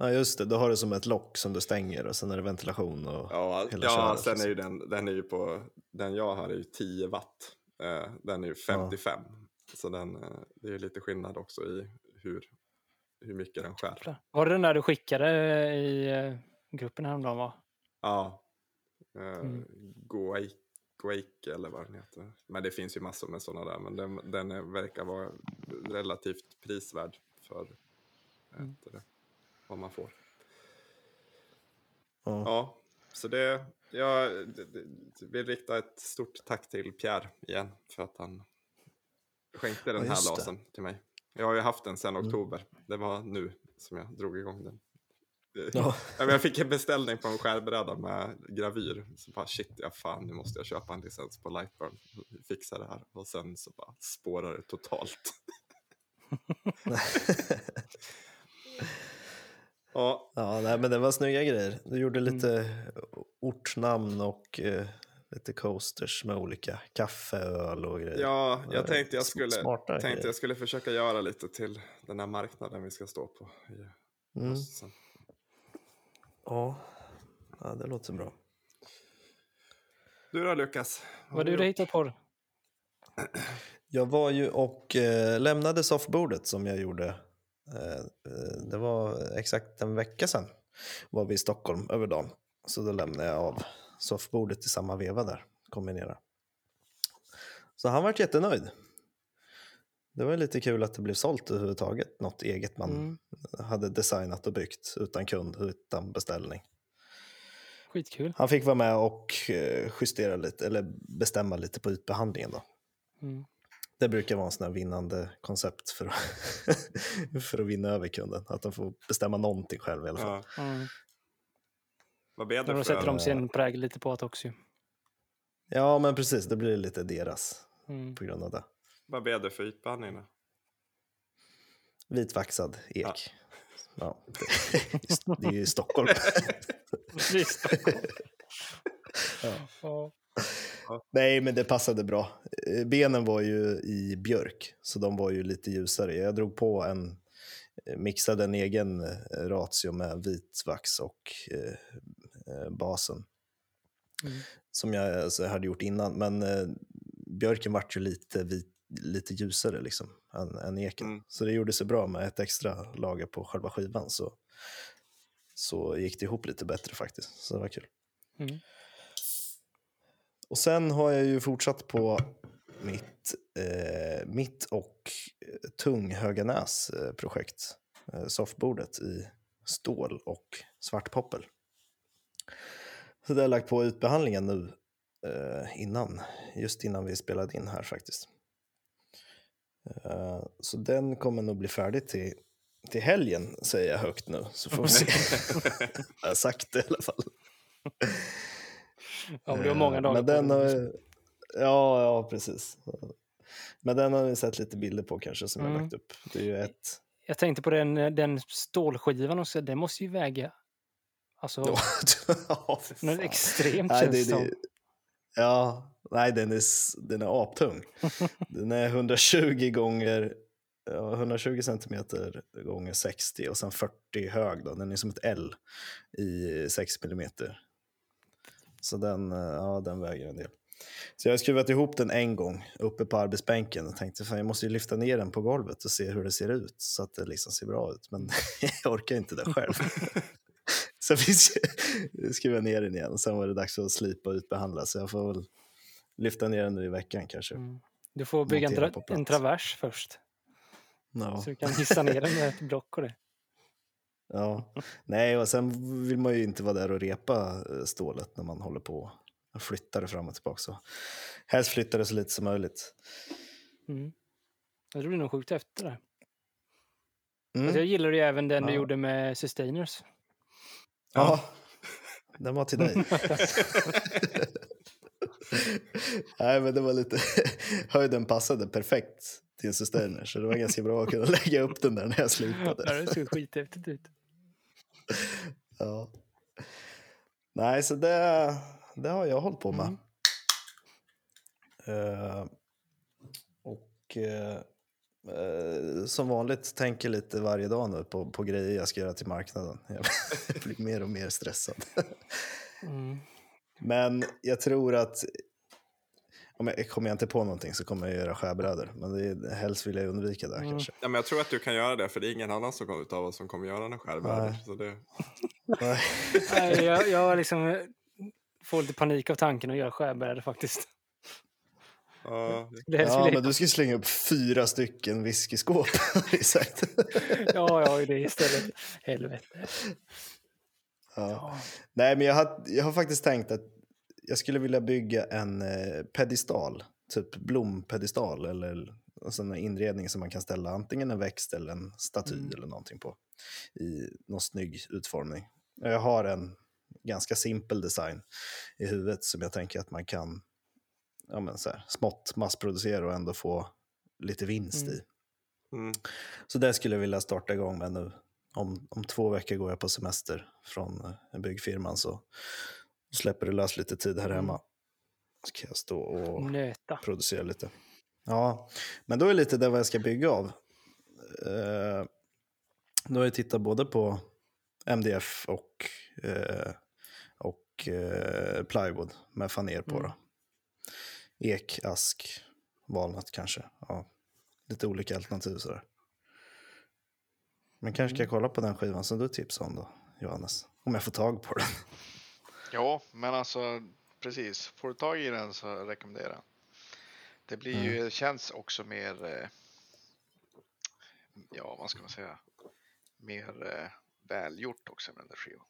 ja, just det. Då har du som ett lock som du stänger och sen är det ventilation och ja, hela ja köret, sen är ju den, den är ju på, den jag har är ju 10 watt. Eh, Den är ju 55. Så den, eh, det är ju lite skillnad också i hur, hur mycket den skär. Var det den där du skickade i eh, gruppen häromdagen va? Ja. Mm. Goake, Goake eller vad den heter. Men det finns ju massor med sådana där. Men den, den är, verkar vara relativt prisvärd för Mm. det, vad man får. Ja. Ja, så det, jag vill rikta ett stort tack till Pierre igen för att han skänkte den Ja, här just det. till mig. Jag har ju haft den sedan Mm. oktober. Det var nu som jag drog igång den. Ja. Jag fick en beställning på en skärbräda med gravyr. Så bara shit, ja fan nu måste jag köpa en licens på Lightburn. Fixa det här. Och sen så bara spårar det totalt. ja, Ja, nej, men det var snygga grejer. Du gjorde Mm. lite ortnamn och eh, lite coasters med olika kaffe, öl och grejer. ja, Ja, jag tänkte jag skulle, tänkte grejer. jag skulle försöka göra lite till den här marknaden vi ska stå på i Mm. Ja. ja, det låter bra. Du då Lukas? Vad har du hittat på? Jag var ju och eh, lämnade soffbordet som jag gjorde. Eh, eh, det var exakt en vecka sedan. Var vi i Stockholm över dagen. Så då lämnade jag av soffbordet i samma veva där. Kombinera. Så han var jättenöjd. Det var lite kul att det blev sålt överhuvudtaget. Något eget man Mm. hade designat och byggt utan kund, utan beställning. Skitkul. Han fick vara med och eh, justera lite, eller bestämma lite på ytbehandlingen då. Mm. Det brukar vara en sån här vinnande koncept för att, för att vinna över kunden. Att de får bestämma någonting själv i alla fall. Ja, Mm. vad Men det då sätter de sin prägel lite på det också. Ja, men precis. Det blir lite deras Mm. på grund av det. Vad blev det för ytbehandling då? Vitvaxad ek. Ja. det, det är ju Stockholm. Visst. Ja. Nej, men det passade bra. Eh, Benen var ju i björk, så de var ju lite ljusare. Jag drog på en, eh, mixade en egen eh, ratio med vitvax och eh, eh, basen. Mm. Som jag alltså, hade gjort innan, men eh, björken vart ju lite, vit, lite ljusare liksom, än, än eken. Mm. Så det gjorde sig bra med ett extra lager på själva skivan. Så, så gick det ihop lite bättre faktiskt, så det var kul. Mm. Och sen har jag ju fortsatt på mitt, eh, mitt och eh, tung Höganäs eh, projekt. Eh, soffbordet i stål och svart poppel. Så det har jag lagt på utbehandlingen nu eh, innan, just innan vi spelade in här faktiskt. Eh, Så den kommer nog bli färdig till, till helgen, säger jag högt nu. Så får vi se. jag har sagt det i alla fall. Ja, men du har många Eh, dagar Men den har, ja, ja, precis. Men den har ni sett lite bilder på kanske som jag har Mm. lagt upp. Det är ju ett... Jag tänkte på den, den stålskivan också. Den måste ju väga alltså, ja, något extremt Nej, känns det, det det, ja, nej, den är, den är aptung. den är 120 gånger ja, 120 centimeter gånger 60 och sen 40 hög. Då. Den är som ett L i 6 millimeter. Så den, eh, ja, den väger en del. Så jag har skruvat ihop den en gång uppe på arbetsbänken och tänkte fan jag måste ju lyfta ner den på golvet och se hur det ser ut så att det liksom ser bra ut. Men jag orkar inte det själv. så jag skruva ner den igen och sen var det dags att slipa och utbehandla så jag får väl lyfta ner den nu i veckan kanske. Mm. Du får bygga en, tra- en travers först. Ja. Så du kan hissa ner den med ett block och det. Ja. Nej, och sen vill man ju inte vara där och repa eh, stålet när man håller på och flyttar det fram och tillbaka. Så helst flytta det så lite som möjligt. Mm. Ja, Det blir nog sjukt efter det. Mm. Alltså, jag gillar ju även den du Ja. gjorde med Sustainers. Ja, den var till dig. Nej, men det var lite... Höjden passade perfekt till en sustainer, så det var ganska bra att kunna lägga upp den där när jag Ja, slipade. det såg skithäftigt ut. Ja. Nej, så det, det har jag hållit på med. Mm. Eh, och eh, eh, som vanligt tänker lite varje dag nu på, på grejer jag ska göra till marknaden. Jag blir mer och mer stressad. Mm. Men jag tror att om jag, kommer jag inte på någonting så kommer jag göra skärbrädor. Men det är, helst vill jag undvika det Mm. kanske. Ja, men jag tror att du kan göra det, för det är ingen annan som kommer utav oss som kommer göra någon skärbrädor. Nej. Så det... Nej. Nej, jag, jag liksom eh, får lite panik av tanken att göra skärbrädor faktiskt. Ja, helst Ja, men du ska slänga upp fyra stycken whiskyskåp. Ja, jag har ju det istället. Helvete. ja. Ja. Nej, men jag har, jag har faktiskt tänkt att jag skulle vilja bygga en eh, pedestal, typ blompedestal eller en sån här inredning som man kan ställa antingen en växt eller en staty Mm. eller någonting på i någon snygg utformning. Jag har en ganska simpel design i huvudet som jag tänker att man kan ja, men så här, smått massproducera och ändå få lite vinst Mm. i. mm. Så det skulle jag vilja starta igång med nu. Om, om två veckor går jag på semester från byggfirman så släpper det lös lite tid här Mm. hemma. Så kan jag stå och Nöta. producera lite. Ja, men då är lite det vad jag ska bygga av. Eh, då har jag tittat både på MDF och, eh, och eh, plywood med faner på. Mm. Då. Ek, ask, valnöt kanske. Ja, lite olika alternativ sådär. Men kanske ska jag kolla på den skivan som du tipsade om då, Johannes. Om jag får tag på den. Ja, men alltså precis. Får du tag i den så rekommenderar jag. Det blir ju, det känns också mer, eh, ja vad ska man säga, mer eh, välgjort också med den där skivan.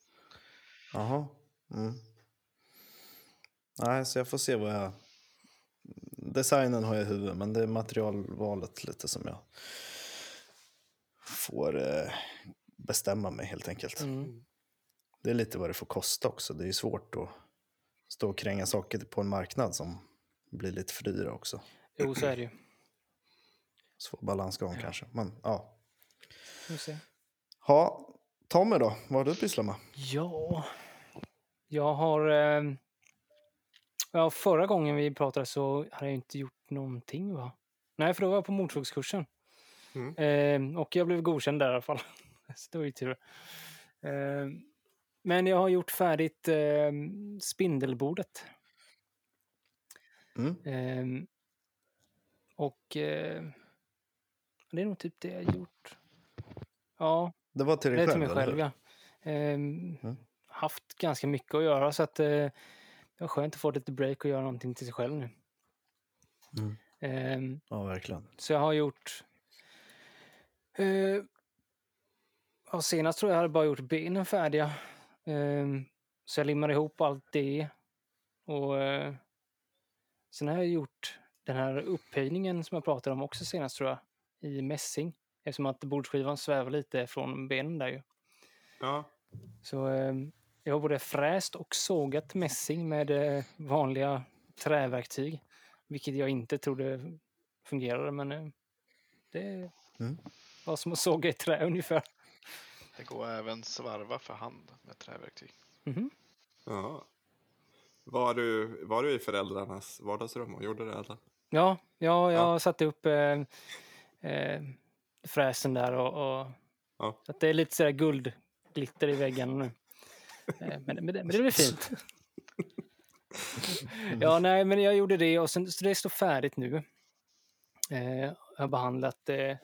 Jaha. Mm. Nej, så jag får se vad jag... Designen har jag i huvudet, men det är materialvalet lite som jag får eh, bestämma mig helt enkelt. Mm. Det är lite vad det får kosta också. Det är ju svårt att stå och kränga saker på en marknad som blir lite för dyra också. Jo, så är det ju. Svår balansgång kanske. Men ja. Får vi se. Ha, Tommy då, vad har du pysslat med? Ja, jag har... Eh, ja, förra gången vi pratade så hade jag inte gjort någonting va? Nej, för då var jag på motorsågskursen. Mm. Eh, och jag blev godkänd där i alla fall. så det var ju tur. Eh, men jag har gjort färdigt eh, spindelbordet. Mm. Eh, och eh, det är nog typ det jag gjort. Ja, Det var till det dig är till själv? mig själv, ja. Ehm, Mm. Haft ganska mycket att göra så att eh, det var skönt att få lite break och göra någonting till sig själv nu. Mm. Ehm, Ja, verkligen. så jag har gjort... Eh, ja, senast tror jag jag hade bara gjort benen färdiga. Ehm, så jag limmade ihop allt det. Och eh, sen har jag gjort den här upphöjningen som jag pratade om också senast tror jag. i mässing. Eftersom att bordsskivan svävar lite från benen där ju. Ja. Så eh, jag har både fräst och sågat mässing med eh, vanliga träverktyg. Vilket jag inte trodde fungerade, men eh, det Mm. var som att såga i trä ungefär. Det går även svarva för hand med träverktyg. Mhm. ja. Var du, var du i föräldrarnas vardagsrum och gjorde det? Eller? Ja, ja, jag Ja. satte upp eh, eh, fräsen där och, och Ja. så att det är lite sådär guldglitter i väggen nu. Eh, men, men, det, men det blir fint. ja, nej, men jag gjorde det och sen, så det står färdigt nu. Eh, jag har behandlat det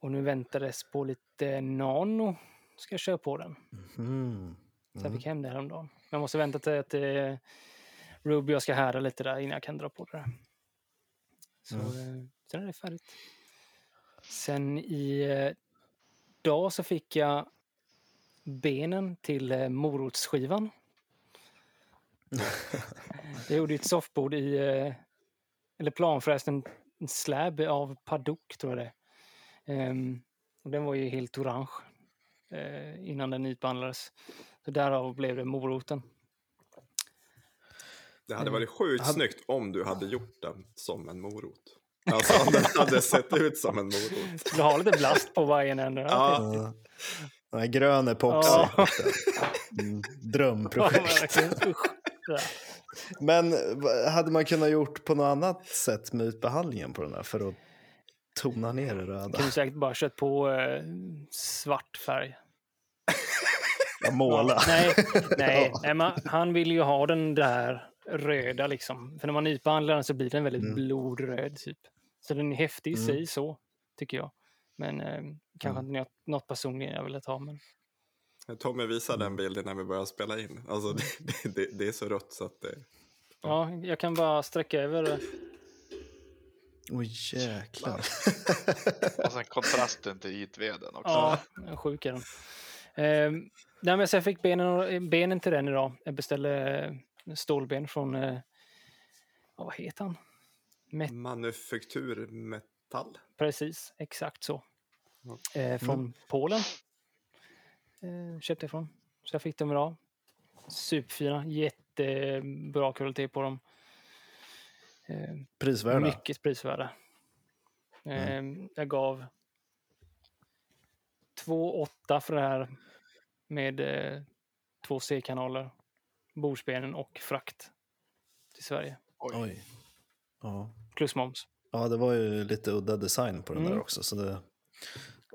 och nu väntades på lite nano. Ska jag köra på den. Mm. Så jag fick hem det häromdagen. Men jag måste vänta till att eh, Ruby jag ska härda lite där innan jag kan dra på det där. Så Mm. eh, sen är det färdigt. Sen i eh, dag så fick jag benen till eh, morotsskivan. jag gjorde ett soffbord i, eller plan förresten, en slab av paddock tror jag det Ehm, och den var ju helt orange eh, innan den ytbehandlades. Så därav blev det moroten. Det hade varit sjukt Hade- snyggt om du hade gjort den som en morot. Alltså om den hade sett ut som en morot. Du har lite blast på varje ände. Ja. Den här grön epoxy. Ja. Mm, Drömprojekt. Men hade man kunnat gjort på något annat sätt med utbehandlingen på den här för att tona ner det röda? Kunde säkert bara kört på eh, svart färg. Ja, måla. Ja, nej, nej, Ja. nej man, han vill ju ha den där röda liksom. För när man ytbehandlar den så blir den väldigt Mm. blodröd typ. Så den är häftig i Mm. sig så, tycker jag. Men eh, kanske inte något, något personligen jag ville ta. Men... Tommy visade den bilden när vi började spela in. Alltså det, det, det, är så rött så att det... Ja, jag kan bara sträcka över. Oj jäklar. Och sen kontrasten till ytveden också. Ja, sjuk är den. Eh, nej, men så jag fick benen, benen till den idag. Jag beställde eh, stålben från, eh, vad heter han? Met Manufakturmetall. Precis, exakt så. Eh, från Polen. Eh, köpte jag från. Så jag fick dem idag. Superfina, jättebra kvalitet på dem. Eh, Prisvärda. mycket prisvärda. Eh, jag gav 2,8 för det här med eh, två C-kanaler, bordsbenen och frakt till Sverige. Oj. Oj. Ja. Plus moms. ja, det var ju lite udda design på den Mm. där också. Så det,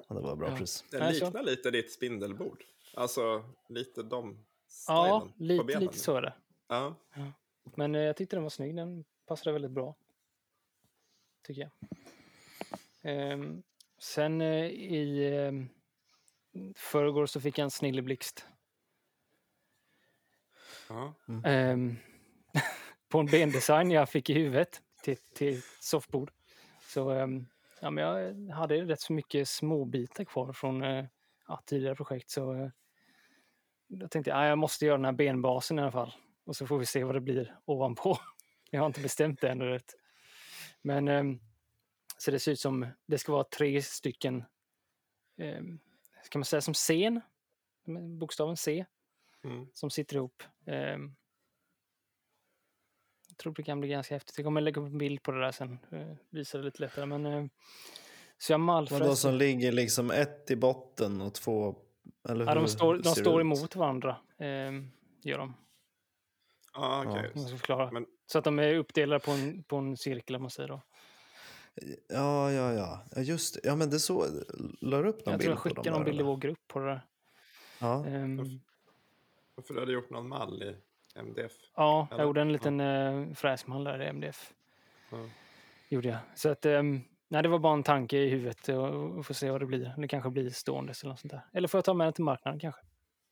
ja, det var bra Ja. pris. Den liknar lite ditt spindelbord. Alltså lite de Ja, lite, lite så är det. Ja. Men eh, jag tyckte den var snygg. Den passade väldigt bra. Tycker jag. Ehm, sen eh, i um, förrgår så fick jag en snilleblixt. Ja. Ehm, på en bendesign jag fick i huvudet till, till soffbord. Så ehm, ja, men jag hade rätt så mycket småbitar kvar från eh, ja, tidigare projekt. Så eh, då tänkte jag, ja, jag måste göra den här benbasen i alla fall. Och så får vi se vad det blir ovanpå. Jag har inte bestämt det ännu rätt. Men ehm, så det ser ut som, det ska vara tre stycken, um, ska man säga som scen? Bokstaven C Mm. som sitter ihop. Ehm, jag tror det kan bli ganska häftigt. Jag kommer lägga upp en bild på det där sen. Uh, visa det lite lättare. Men, eh, så jag Vadå malfräste. som ligger liksom ett i botten och två... Eller Ja, de står, de står ut? emot varandra. Um, gör de. Ja, okej. Om jag ska förklara. Men- Så att de är uppdelade på en, på en cirkel om man säger då. Ja, ja, ja. ja. Just det. Ja, men det så... La du upp någon Jag tror bild jag på skickar dem någon bild i vår grupp på det där. Ja. Ehm, Varför du hade gjort någon mall i MDF? ja, jag Eller? gjorde en liten uh, fräsmall där i MDF. Ja. Gjorde jag. Så att, ehm, nej, det var bara en tanke i huvudet och, och få se vad det blir. Det kanske blir ståendes eller något sånt där. Eller får jag ta med den till marknaden kanske.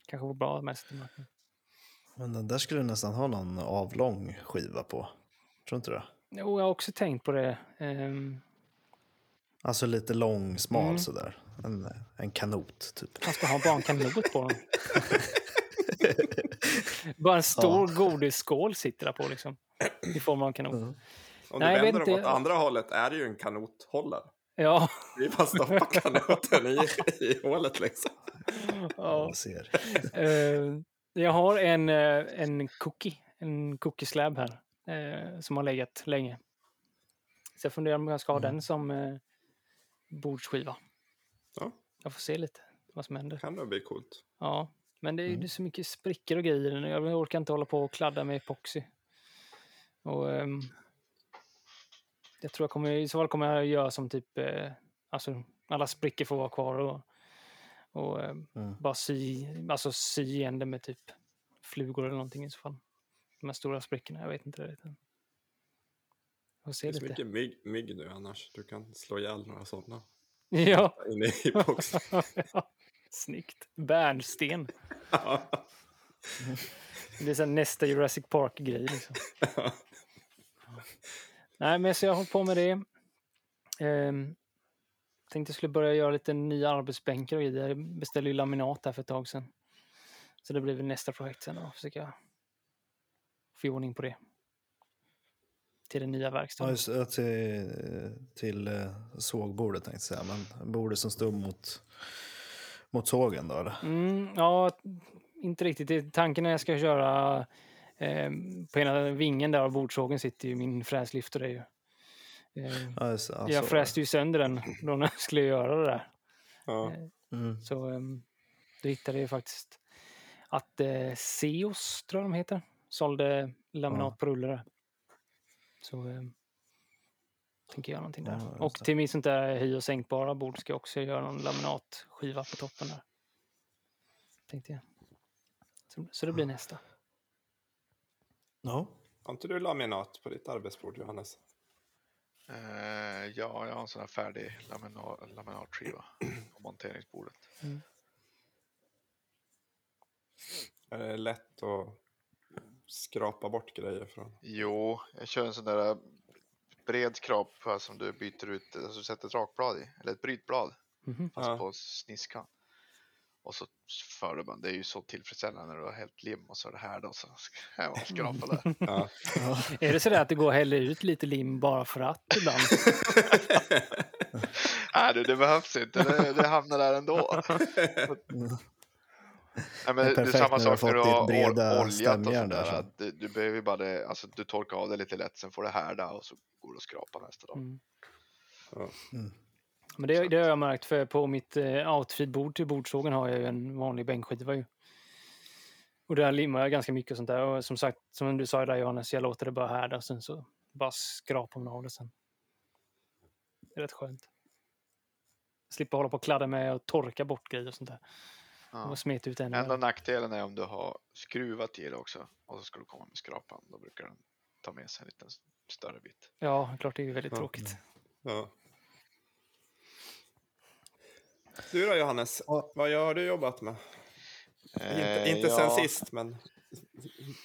Kanske var bra med sig till marknaden. Men den där skulle nästan ha någon avlång skiva på. Tror inte det? Jo, jag har också tänkt på det. Ehm, Alltså lite lång, smal Mm. sådär. En, en kanot, typ. man ska ha bara en kanot på den. bara en stor godisskål sitter där på liksom. I form av en kanot. Mm. Om Nej, jag du vet vänder dem inte. åt andra hållet är det ju en kanothållare. Ja, Vi bara stoppar kanoten i, i hålet liksom. Ja, ja. jag ser. Eh, jag har en, eh, en cookie, en cookie slab här, eh, som har legat länge. Så jag funderar om jag ska ha Mm. den som eh, bordsskiva. Ja, Jag får se lite vad som händer. kan nog bli coolt. Ja, men det är Mm. så mycket sprickor och grejer den. Jag orkar inte hålla på och kladda med epoxy. Och, ehm, jag tror jag kommer, i så fall kommer jag göra som typ, eh, alltså alla sprickor får vara kvar och, och ehm, Mm. bara sy, alltså sy igen det med typ flugor eller någonting i så fall. De här stora sprickorna, jag vet inte får Det så lite. mycket mygg, mygg nu annars. Du kan slå ihjäl några sådana. Ja. Inne i boxen. ja. Snyggt. Bärnsten. Det är så här nästa Jurassic Park-grej. Liksom. Nej, men så jag har hållit på med det. Ehm, tänkte jag skulle börja göra lite nya arbetsbänkar och grejer. Jag beställde ju laminat här för ett tag sedan. Så det blir väl nästa projekt sen då. Försöka få ordning på det. Till den nya verkstaden. ja, till till eh, sågbordet tänkte jag säga. Men bordet som står mot, mot sågen då eller? Mm, ja, inte riktigt. Tanken när jag ska köra eh, på ena vingen där av bordsågen sitter ju min fräslift och det är ju. Eh, det. ja, jag fräste ju sönder den då när jag skulle göra det där. Ja. Mm. Så um, då hittade jag faktiskt att eh, Seos, tror jag de heter, sålde laminat på rullare. Så um, tänker jag göra någonting där. Ja, och till min sånt där höj och sänkbara bord ska jag också göra någon laminatskiva på toppen där. Tänkte jag. Så, så det blir nästa. Ja. Har inte du laminat på ditt arbetsbord Johannes? Eh, ja, jag har en sån här färdig lamina- laminatskiva på monteringsbordet. Är det lätt att skrapa bort grejer från? Jo, jag kör en sån där eh, bred skrapa som du byter ut, alltså du sätter ett rakblad i, eller ett brytblad, Mhm. fast Ja. på sniskan. Och så för du bara, det är ju så tillfredsställande när du har hällt lim och så är det här då, så ska jag skrapa där. Ja. Är det så där att det går att hälla ut lite lim bara för att ibland? Nej du, det behövs inte, det, det hamnar där ändå. Nej, men Det är samma sak när du har oljat och sådär. Du, du behöver ju bara det, alltså du torkar av det lite lätt, sen får det härda och så går det att skrapa nästa dag. Mm. Ja. Men det, det har jag märkt, för på mitt eh, outfeed-bord till bordsågen har jag ju en vanlig bänkskiva ju. Och där limmar jag ganska mycket och sånt där. Och som sagt, som du sa där Johannes, jag låter det bara härda sen så bara skrapar man av det sen. Det är rätt skönt. Slippa hålla på och kladda med och torka bort grejer och sånt där. Ja. Och smeta ut ännu Enda nackdelen är om du har skruvat i det också och så ska du komma med skrapan. Då brukar den ta med sig en liten större bit. Ja, klart det är ju väldigt Ja. tråkigt. Ja. Du då Johannes, Ja. vad har du jobbat med? inte Eh, inte ja, sen sist, men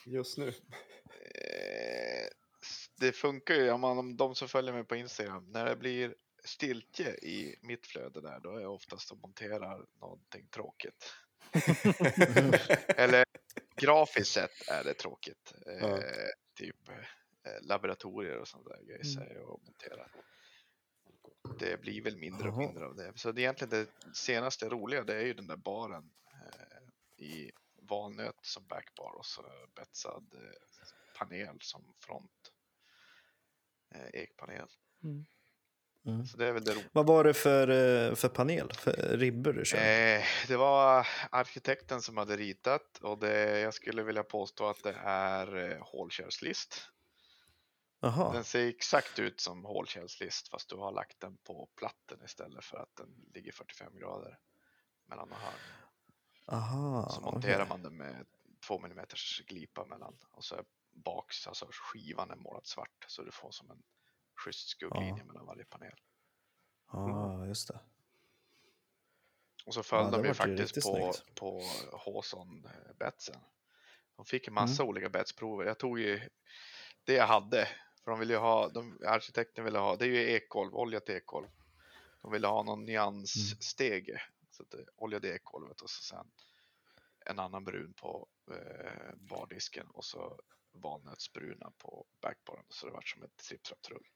just nu. eh, Det funkar ju om, man, om de som följer mig på Instagram. När det blir stiltje i mitt flöde där, då är jag oftast och monterar någonting tråkigt. Eller grafiskt sett är det tråkigt. Eh, Ja. Typ eh, laboratorier och sånt där är jag och monterar. Det blir väl mindre och mindre av det. Så det egentligen det senaste roliga det är ju den där baren eh, i valnöt som backbar och så betsad eh, panel som front. Eh, ekpanel. Mm. Mm. Så det är väl det roliga. Vad var det för, eh, för panel? För ribbor du kör? Eh, det var arkitekten som hade ritat och det, jag skulle vilja påstå att det är eh, hålkärlslist. Jaha. Den ser exakt ut som hålkärlslist fast du har lagt den på platten istället för att den ligger 45 grader mellan och hörn. Aha. Så monterar man den med 2 mm glipa mellan och så är baks, alltså skivan är målad svart så du får som en schysst skugglinje mellan varje panel. Ja, just det. Och så Ja, föll det de ju ju faktiskt riktigt på, snyggt. på Hawson eh. De fick en massa Mm. olika betsprover. Jag tog ju det jag hade. För de ville ju ha, de, arkitekten ville ha, det är ju ekolv, olja till ekolv. De ville ha någon Mm. nyansstege. Så att det oljade ekolvet och så sen en annan brun på eh, bardisken och så valnötsbruna på backbaren. Så det var som ett tripp-trapp-trull.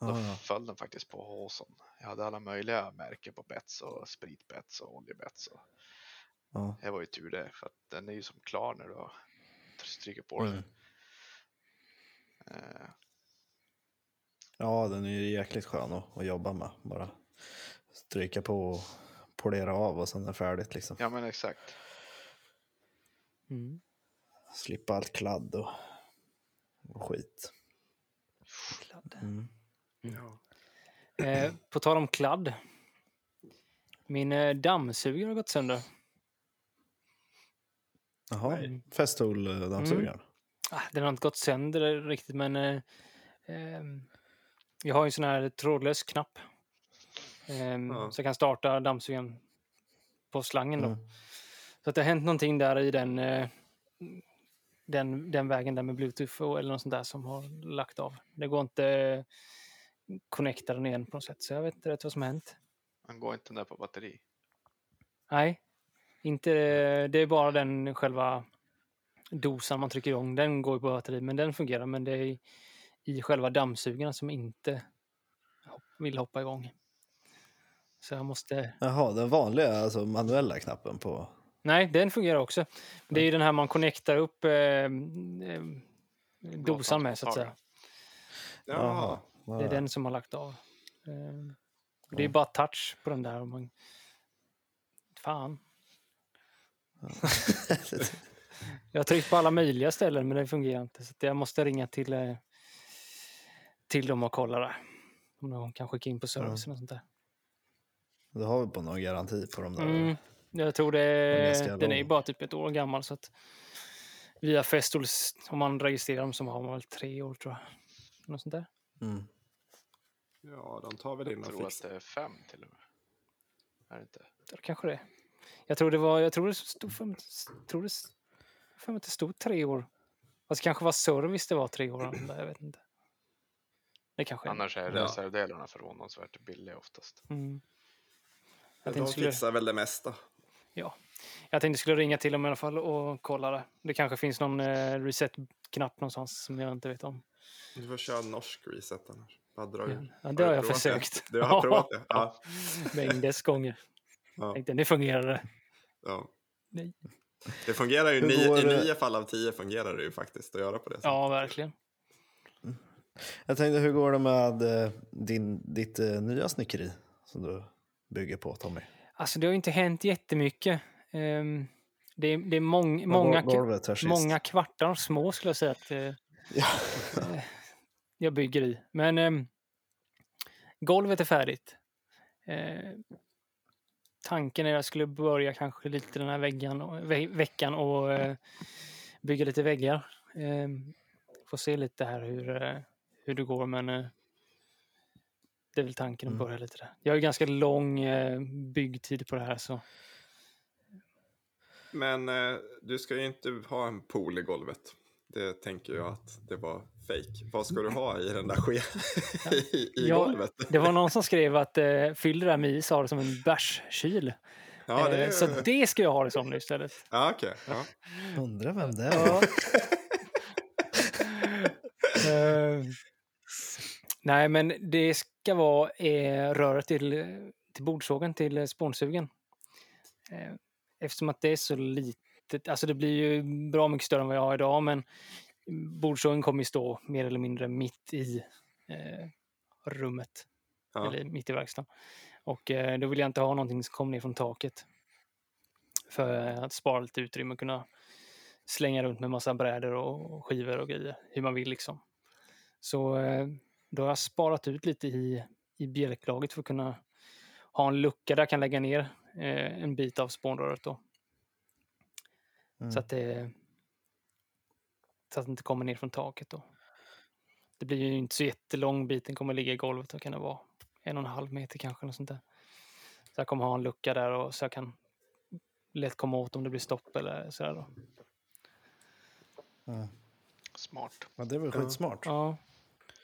Då Ah, föll den faktiskt på håsen. Jag hade alla möjliga märken på bets och spritbets och oljebets. Och ja. det var ju tur det, för att den är ju som klar när du stryker på den. Mm. Eh, ja, den är ju jäkligt skön att, att jobba med. Bara stryka på och polera av och sen är det färdigt liksom. ja men exakt. Mm. Slippa allt kladd och, och skit. Kladd. Mm. Ja. Eh, på tal om kladd. Min eh, dammsugare har gått sönder. Jaha. Festool-dammsugaren. Ah, den har inte gått sönder riktigt, men eh, ehm, jag har en sån här trådlös knapp. Ehm, Ja. Så jag kan starta dammsugaren på slangen då. Mm. Så att det har hänt någonting där i den, eh, den, den vägen där med bluetooth och- eller något sånt där som har lagt av. Det går inte eh, connecta den igen på något sätt, så jag vet inte rätt vad som har hänt. Man går inte den där på batteri. Nej, inte, det är bara den själva dosan man trycker igång. Den går ju på batteri, men den fungerar. Men det är i, själva dammsugaren som inte vill hoppa igång. Så jag måste... Jaha, den vanliga, alltså manuella knappen på... Nej, den fungerar också. Det är ju den här man connectar upp eh, eh, dosan med, så att säga. Jaha. Det är den som har lagt av. Eh, Det är bara touch på den där. Man... Fan. Jag har tryckt på alla möjliga ställen men det fungerar inte. Så jag måste ringa till, eh, till dem och kolla det. Om de kan skicka in på servicen och sånt där. Du har väl på någon garanti på de där? Mm, jag tror är det, den är ju bara typ ett år gammal. Så att via Festols, om man registrerar dem så har man väl tre år tror jag. Något sånt där. Mm. Ja, de tar väl in Jag och tror att det är fem till och med. Är det inte? Ja, kanske det. Jag tror det var, jag tror det stod för, tror det, för mig att det stod tre år. Fast det kanske var service det var tre år. Jag vet inte. Det kanske är. Annars är Ja. reservdelarna förvånansvärt billiga oftast. Mm. Jag De skulle, fixar väl det mesta. jag tänkte skulle ringa till dem i alla fall och kolla det. Det kanske finns någon eh, reset-knapp någonstans som jag inte vet om. Du får köra norsk reset annars. Bara dra Ja, ja, det har du jag provat det? försökt. Du har provat det? Ja. Mängdes gånger. ja, Tänkte, nu fungerar det. ja. Nej. Det fungerar ju, nio, går i nio fall av tio fungerar det ju faktiskt att göra på det sättet. Ja, verkligen. Jag tänkte, hur går det med eh, din, ditt eh, nya snickeri som du bygger på, Tommy? Alltså det har ju inte hänt jättemycket. Ehm, det, är, det är mång, många, många kvartar små skulle jag säga att eh, Ja. jag bygger i. Men ehm, golvet är färdigt. Tanken är att jag skulle börja kanske lite den här och, ve veckan och eh, bygga lite väggar. Eh, får se lite här hur, eh, hur det går men eh, det är väl tanken att Mm. börja lite där. Jag har ju ganska lång eh, byggtid på det här så Men eh, du ska ju inte ha en pool i golvet. Det tänker jag att det var fake. Vad ska du ha i den där skeden? I, i Ja, golvet? det var någon som skrev att eh, fyll det där med is har det som en bärskyl. Ja, det Eh. Så det ska jag ha det som nu istället. Ja, okej. Ja. Undrar vem det är? Ja. Eh, nej, men det ska vara eh, röret till, till bordsågen, till eh, spånsugen. Eh, eftersom att det är så litet, alltså det blir ju bra mycket större än vad jag har idag, men bordsågen kommer ju stå mer eller mindre mitt i eh, rummet, Ja. eller mitt i verkstaden. Och eh, då vill jag inte ha någonting som kommer ner från taket. För att spara lite utrymme och kunna slänga runt med massa brädor och skivor och grejer, hur man vill liksom. Så eh, då har jag sparat ut lite i, i bjälklaget för att kunna ha en lucka där jag kan lägga ner eh, en bit av spånröret då. Mm. Så att det så att det inte kommer ner från taket då. Det blir ju inte så jättelång bit, den kommer ligga i golvet, då kan det vara en och en halv meter kanske. Något sånt där. Så jag kommer ha en lucka där och så jag kan lätt komma åt om det blir stopp eller sådär då. Ja. Smart. Ja, det är väl skitsmart. Ja,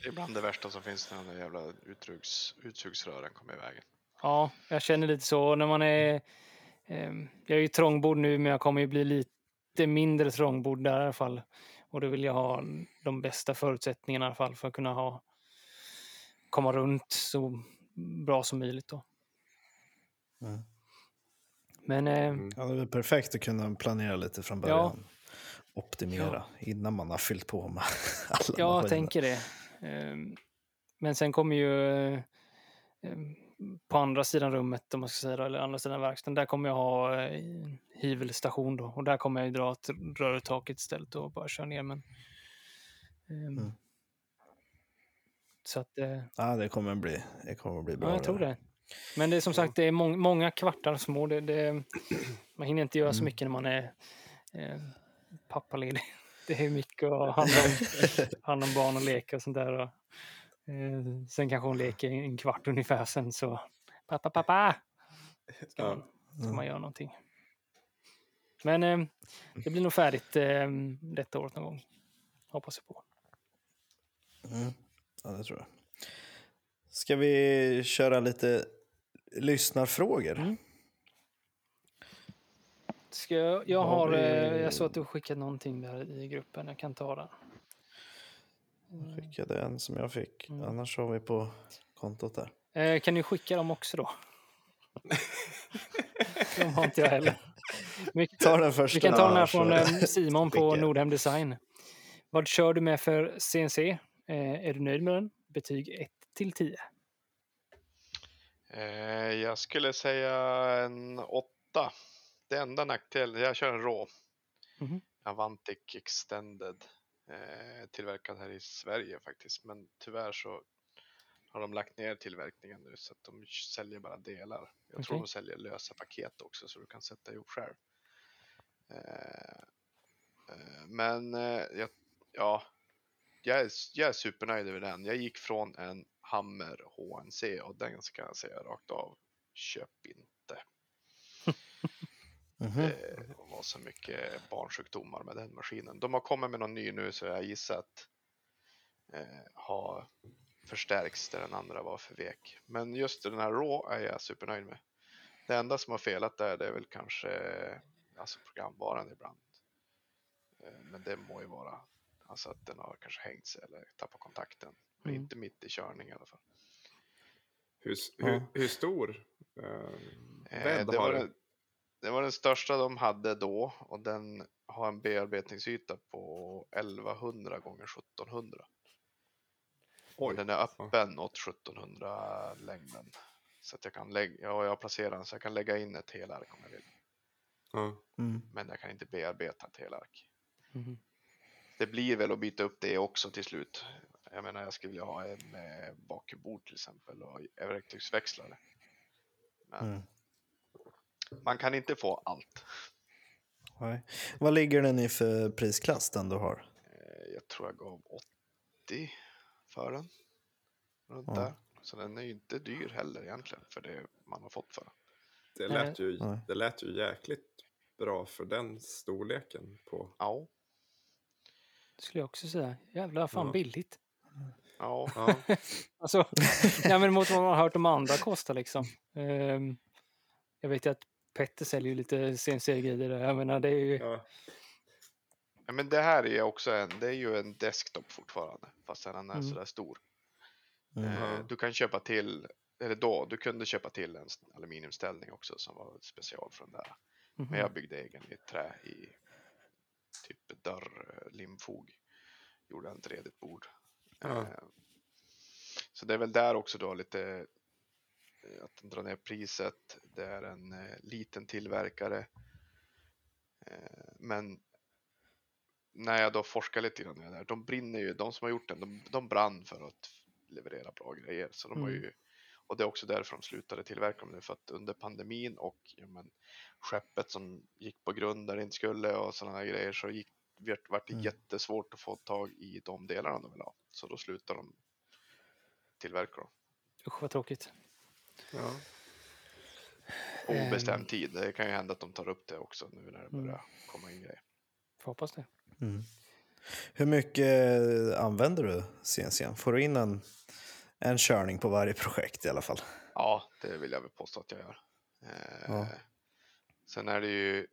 Det är bland det värsta som finns när de jävla utsugs, utsugsrören kommer i vägen. ja, jag känner lite så när man är... ehm, jag är ju trångbord nu men jag kommer ju bli lite mindre trångbord där i alla fall. Och då vill jag ha de bästa förutsättningarna i alla fall för att kunna ha komma runt så bra som möjligt. Då. Mm. Men eh, Mm. Ja, det är väl perfekt att kunna planera lite från början. Optimera innan man har fyllt på med alla ja, jag tänker det. Ehm, Men sen kommer ju eh, em, på andra sidan rummet, om man ska säga eller andra sidan verkstaden, där kommer jag ha eh, hyvelstation då. Och där kommer jag dra ett rör i taket istället och bara köra ner. Men, ehm, Mm. Så att, eh, Ja, det kommer bli, det kommer bli bra. ja, jag tror det. Men det är som sagt, det är mång- många kvartar små. Det, det, man hinner inte göra så Mm. mycket när man är eh, pappaledig. Det är mycket att hand om, hand om barn och leka och sånt där. Och, eh, sen kanske hon leker en kvart ungefär, sen så pappa, pappa! Ska man, ska man göra någonting. Men eh, det blir nog färdigt eh, detta året någon gång. Hoppas jag på. Mm. Ja, det tror jag. Ska vi köra lite lyssnarfrågor? Mm. Ska jag, jag Har har, vi- eh, jag såg att du skickat någonting där i gruppen. Jag kan ta den. Jag skickade en som jag fick. Mm. Annars har vi på kontot där. Eh, kan ni skicka dem också då? De har inte jag heller. Vi, Ta den första. vi kan ta den här från eh, Simon på. Nordhem Design. Vad kör du med för CNC? Eh, är du nöjd med den? Betyg 1 till 10. Eh, jag skulle säga en åtta. Det enda nackdelen, jag kör en rå. Mhm. Avantic Extended. Eh, tillverkad här i Sverige faktiskt. Men tyvärr så har de lagt ner tillverkningen nu så att de säljer bara delar. Jag tror Okej. de säljer lösa paket också så du kan sätta ihop själv. Eh, eh, men jag, ja, jag är, jag är supernöjd över den. Jag gick från en Hammer HNC och den ska jag säga rakt av. Köp inte. Mhm. Det så mycket barnsjukdomar med den maskinen. De har kommit med någon ny nu så jag gissar att eh, ha förstärks där den andra var för vek. Men just den här Raw är jag supernöjd med. Det enda som har felat där det är väl kanske alltså programvaran ibland. Eh, men det må ju vara alltså att den har kanske hängt sig eller tappat kontakten. Men Mm. inte mitt i körning i alla fall. Hur, Ja. hur, hur stor eh, Eh, bädd det, har den, det var den största de hade då och den har en bearbetningsyta på 1100 gånger 1700. Och Oj, den är öppen åt 1700 längden. Så att jag kan lägga, ja, jag har placerat den så jag kan lägga in ett helark om jag vill. Mm. Men jag kan inte bearbeta ett helark. Mhm. Det blir väl att byta upp det också till slut. Jag menar jag skulle vilja ha en eh, bakbord till exempel och verktygsväxlare. Men Mm. Man kan inte få allt. Nej. Vad ligger den i för prisklass den du har? Eh, Jag tror jag gav 80 för den. Runt Ja. där. Så den är ju inte dyr heller egentligen för det man har fått för den. Det, Nej. lät ju, Nej. det lät ju jäkligt bra för den storleken på... Ja, Det skulle jag också säga. Jävlar, fan Ja. billigt. ja. Ja, Alltså, ja, men mot vad man har hört om andra kostar liksom. Ehm, jag vet ju att Petter säljer ju lite CNC-grejer där. Jag menar, det är ju... ja. ja. Men det här är också en, det är ju en desktop fortfarande. Fast den är Mm. sådär stor. Mm. Eh. Du kan köpa till, eller då, du kunde köpa till en aluminiumställning också som var special från där. Mhm. Men jag byggde egen i trä i typ dörr, eh, limfog. Gjorde en redigt bord. Ja. Eh, Så det är väl där också då lite att den drar ner priset. Det är en eh, liten tillverkare. Eh, Men när jag då forskar lite grann i det där, de brinner ju, de som har gjort den, de, de brann för att leverera bra grejer. Så de har Mm. ju, och det är också därför de slutade tillverka dem nu, för att under pandemin och ja, men, skeppet som gick på grund där det inte skulle och sådana här grejer så gick, vart det Mm. jättesvårt att få tag i de delarna de vill ha. Så då slutade de tillverka dem. Usch vad tråkigt. Ja. På Ehm. obestämd tid. Det kan ju hända att de tar upp det också nu när det Mm. börjar komma in grejer. Får hoppas det. Mm. Hur mycket använder du CNC? Får du in en, en körning på varje projekt i alla fall? Ja, det vill jag väl påstå att jag gör. Eh, Ja. Sen är det ju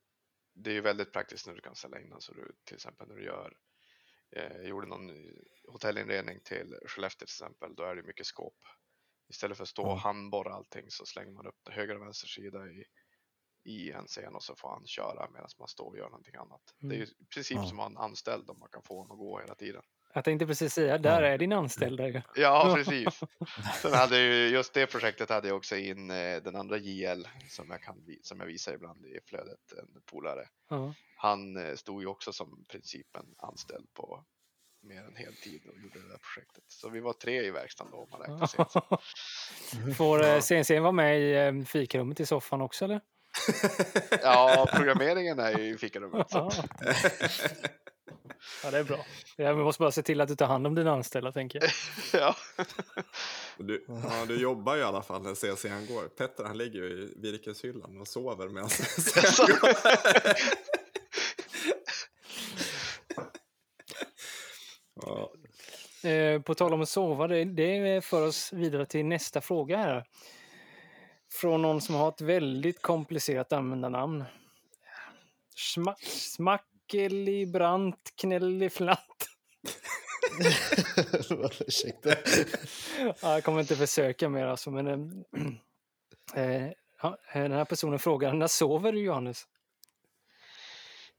det är ju väldigt praktiskt när du kan ställa in den. Så du, till exempel när du gör eh, gjorde någon hotellinredning till Skellefteå till exempel, då är det mycket skåp. Istället för att stå och handborra allting så slänger man upp höger och vänster sida i, i en scen och så får han köra medan man står och gör någonting annat. Det är ju i princip Ja. som att ha en anställd om man kan få honom att gå hela tiden. Jag tänkte precis säga, där är din anställda ju. Ja, precis. Sen hade ju, just det projektet hade jag också in eh, den andra JL som jag, kan, som jag visar ibland i flödet, en polare. Ja. Han eh, stod ju också som principen anställd på mer än heltid och gjorde det där projektet. Så vi var tre i verkstaden då om man räknar sig. Får eh, CNC vara med i eh, fikarummet i soffan också eller? Ja, programmeringen är ju i fikarummet. Ja. ja, det är bra. Jag måste bara se till att du tar hand om dina anställda tänker jag. Ja. Du, ja, du jobbar ju i alla fall när CCN går. Petter han ligger ju i virkeshyllan och sover medan CCN går. Eh, på tal om att sova, det, det för oss vidare till nästa fråga här. Från någon som har ett väldigt komplicerat användarnamn. Schma, Smackelibrant knelliflatt. Ursäkta. Ja, jag kommer inte försöka mer alltså, men... eh, eh, ja, den här personen frågar, när sover du Johannes?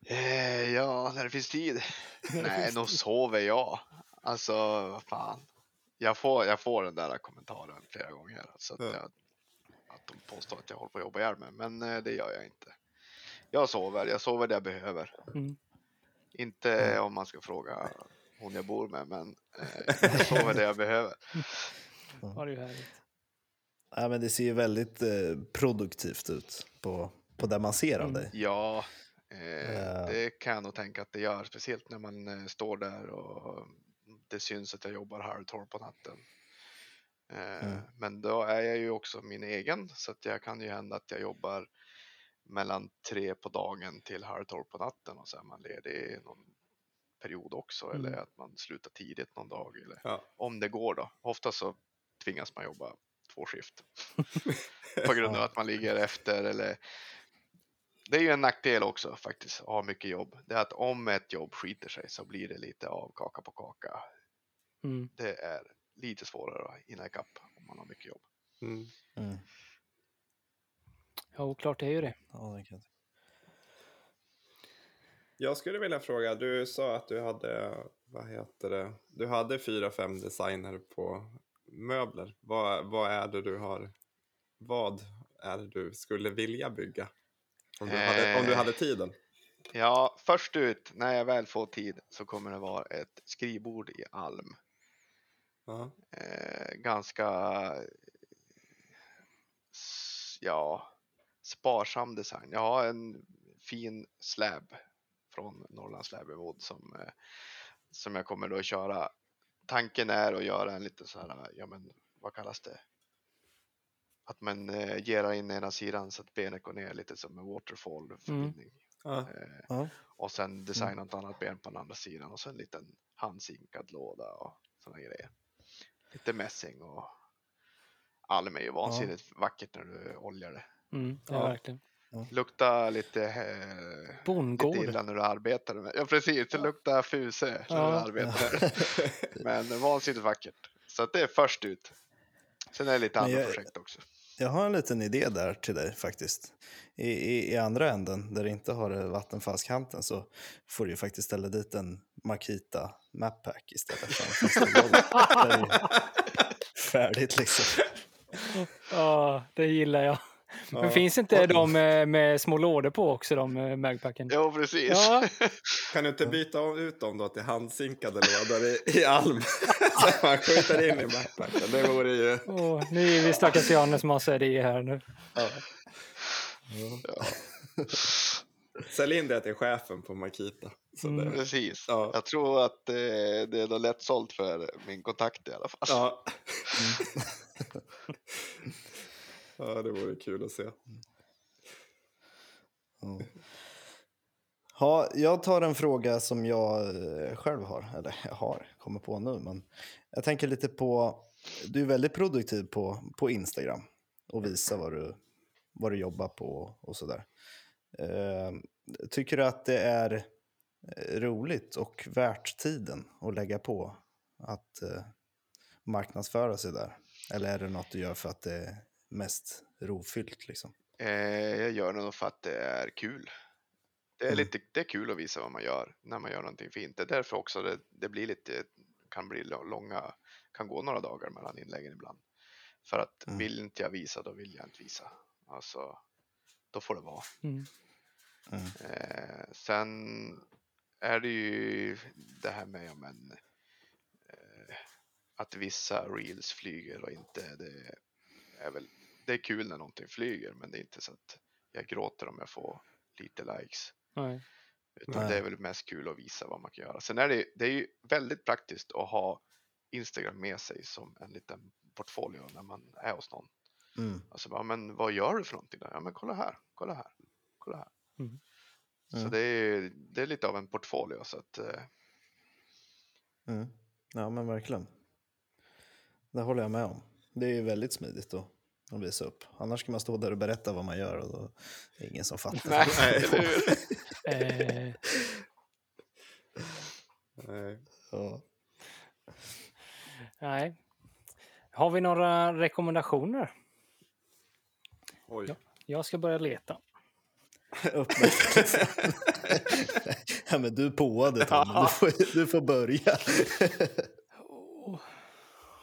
Eh, ja, när det finns tid. Nej, nog sover jag. Alltså, vad fan. Jag får, jag får den där kommentaren flera gånger. Så att, Ja. jag, att de påstår att jag håller på att jobba ihjäl mig. Men eh, det gör jag inte. Jag sover, jag sover det jag behöver. Mm. Inte om man ska fråga hon jag bor med, men eh, jag sover det jag behöver. Ja, det är härligt. Ja, men det ser ju väldigt eh, produktivt ut på, på det man ser av Mm. dig. Ja, eh, det kan jag nog tänka att det gör. Speciellt när man eh, står där och det syns att jag jobbar halv tolv på natten. Eh, Mm. Men då är jag ju också min egen så att jag kan ju hända att jag jobbar mellan tre på dagen till halv tolv på natten och så är man ledig någon period också Mm. eller att man slutar tidigt någon dag eller Ja. om det går då. Ofta så tvingas man jobba två skift på grund av att man ligger efter eller det är ju en nackdel också faktiskt att ha mycket jobb. Det är att om ett jobb skiter sig så blir det lite av kaka på kaka. Mm. Det är lite svårare att hinna ikapp om man har mycket jobb. mm. Mm. Ja, klart det är ju det. Ja, det kan. Jag skulle vilja fråga, du sa att du hade, vad heter det, du hade fyra, fem designer på möbler. Vad, vad är det du har, vad är det du skulle vilja bygga? Om du, hade, om du Eh. hade tiden. Ja, först ut när jag väl får tid så kommer det vara ett skrivbord i alm. Eh, ganska ja, sparsam design. Jag har en fin slab från Norrlands Slabberwood som, eh, som jag kommer då att köra. Tanken är att göra en lite så här, ja men vad kallas det? Att man eh, gerar in ena sidan så att benet går ner lite som en waterfall förbindning. Ja. Eh, Ja. och sen designa ett annat ben på den andra sidan och så en liten handsinkad låda och sådana grejer. Lite mässing och alm är ju vansinnigt vackert när du oljar det. Mm, det är Ja. verkligen. Luktar lite, eh, lite illa när du arbetar med Ja precis, det luktar fuse när Ja. du arbetar. Men vansinnigt vackert. Så att det är först ut. Sen är det lite andra jag- projekt också. Jag har en liten idé där till dig faktiskt. I, i, i andra änden, där det inte har vattenfallskanten, så får du ju faktiskt ställa dit en Makita Mappack istället för en Färdigt liksom. Ja, det gillar jag. Men Ja. finns inte de med, med små lådor på också, de eh, magpacken? Jo precis. Ja, Kan du inte byta om- ut dem då till handsinkade lådor i, i alm? Så man skjuter in i backpacken. Det vore ju... Åh, nu är vi stackars Johannes massa idéer här nu. Ja, Sälj in det till chefen på Makita. Så Mm. precis. Ja. Jag tror att eh, det är nog lätt sålt för min kontakt i alla fall. ja. ja, det vore kul att se. Ja. Ja, jag tar en fråga som jag eh, själv har, eller jag har, kommer på nu, men jag tänker lite på, du är väldigt produktiv på, på Instagram och visar vad du, vad du jobbar på och sådär. Eh, tycker du att det är eh, roligt och värt tiden att lägga på att eh, marknadsföra sig där? Eller är det något du gör för att det är mest rofyllt? liksom? Eh, jag gör det nog för att det är kul. Det är, Mm. lite, det är kul att visa vad man gör när man gör någonting fint. Det är därför också det, det blir lite, kan bli långa, kan gå några dagar mellan inläggen ibland. För att Mm. vill inte jag visa, då vill jag inte visa. Alltså, då får det vara. Mm. Mm. Eh, sen är det ju det här med ja, men, eh, att vissa reels flyger och inte. Det är väl det är kul när någonting flyger, men det är inte så att jag gråter om jag får lite likes. Nej. Utan Nej. det är väl mest kul att visa vad man kan göra. Sen är det, det är ju väldigt praktiskt att ha Instagram med sig som en liten portfolio när man är hos någon. Mm. Alltså, bara, men vad gör du för någonting? Då? Ja, men kolla här, kolla här, kolla här. Mm. Så Mm. det är, det är lite av en portfolio. Så att, eh, Mm. Ja, men verkligen. Det håller jag med om. Det är ju väldigt smidigt att, att visa upp. Annars kan man stå där och berätta vad man gör och då är det ingen som fattar. nej, Nej. eller hur? Eh, Nej. Ja. nej. Har vi några rekommendationer? Oj. Ja. Jag ska börja leta. Ja, men du påade Tom, du, får, du får börja. Åh.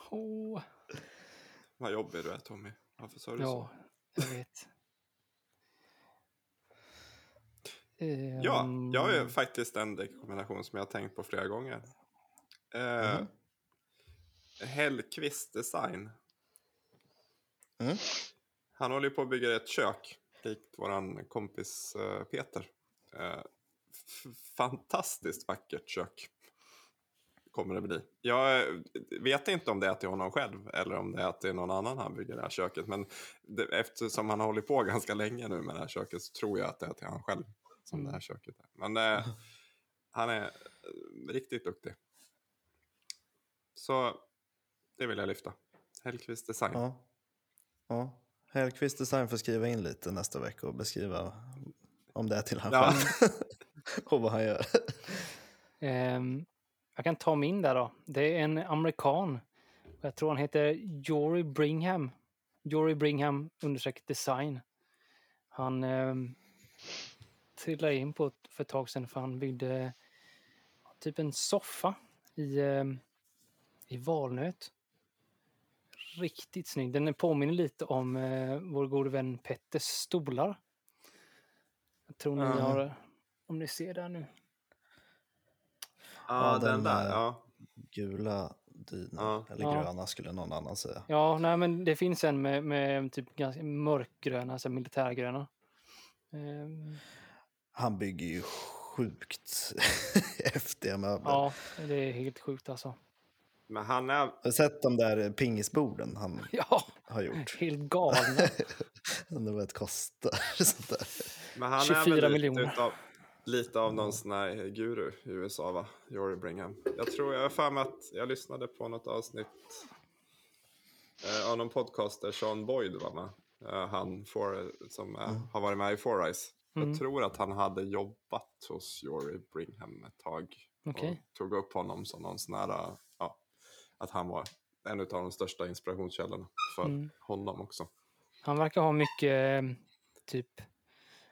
Åh. Vad jobbig du är Tommy. Varför sa du Ja, så? jag vet. Ja, Ehm, jag har ju faktiskt en rekommendation som jag har tänkt på flera gånger. Eh, Mhm. Hellqvist Design. Mm. Han håller ju på att bygga ett kök, likt våran kompis eh, Peter. F- fantastiskt vackert kök kommer det bli. Jag eh, vet inte om det är till honom själv eller om det är till någon annan han bygger det här köket. Men det, eftersom han har hållit på ganska länge nu med det här köket så tror jag att det är till han själv som det här köket är. Men eh, han är eh, riktigt duktig. Så det vill jag lyfta. Hellqvist Design. Ja. ja. Hellqvist Design får skriva in lite nästa vecka och beskriva om det är till han Ja. själv. och vad han gör. ehm, jag kan ta min där då. Det är en amerikan. Jag tror han heter Jory Bringham. Jory Bringham understreck design. Han um, trillade in på för ett tag sedan för han byggde typ en soffa i, ehm, i valnöt. Riktigt snygg. Den påminner lite om eh, vår gode vän Petters stolar. Jag tror ni Ja. har, om ni ser där nu. Ja, Ja, den, den, där. Ja. Gula dynan, Ja. eller Ja. gröna skulle någon annan säga. Ja, nej, men det finns en med, med typ ganska mörkgröna, alltså militärgröna. Ehm, Han bygger ju sjukt häftiga möbler. ja, det är helt sjukt alltså. Men han är... Har du sett de där pingisborden han Ja, har gjort? helt galna. Undrar vad det kostar. Sånt där. Men han är 24 väl lite, miljoner. utav, lite av någon sån här guru i USA va? Jory Bringham. Jag tror jag har för mig att jag lyssnade på något avsnitt eh, av någon podcaster, Sean Boyd var med. Eh, han for, som eh, har varit med i Four Eyes. Mm. Jag tror att han hade jobbat hos Jory Bringham ett tag. Okej. Och tog upp honom som någon sån här, eh, ja, att han var en av de största inspirationskällorna för Mm. honom också. Han verkar ha mycket eh, typ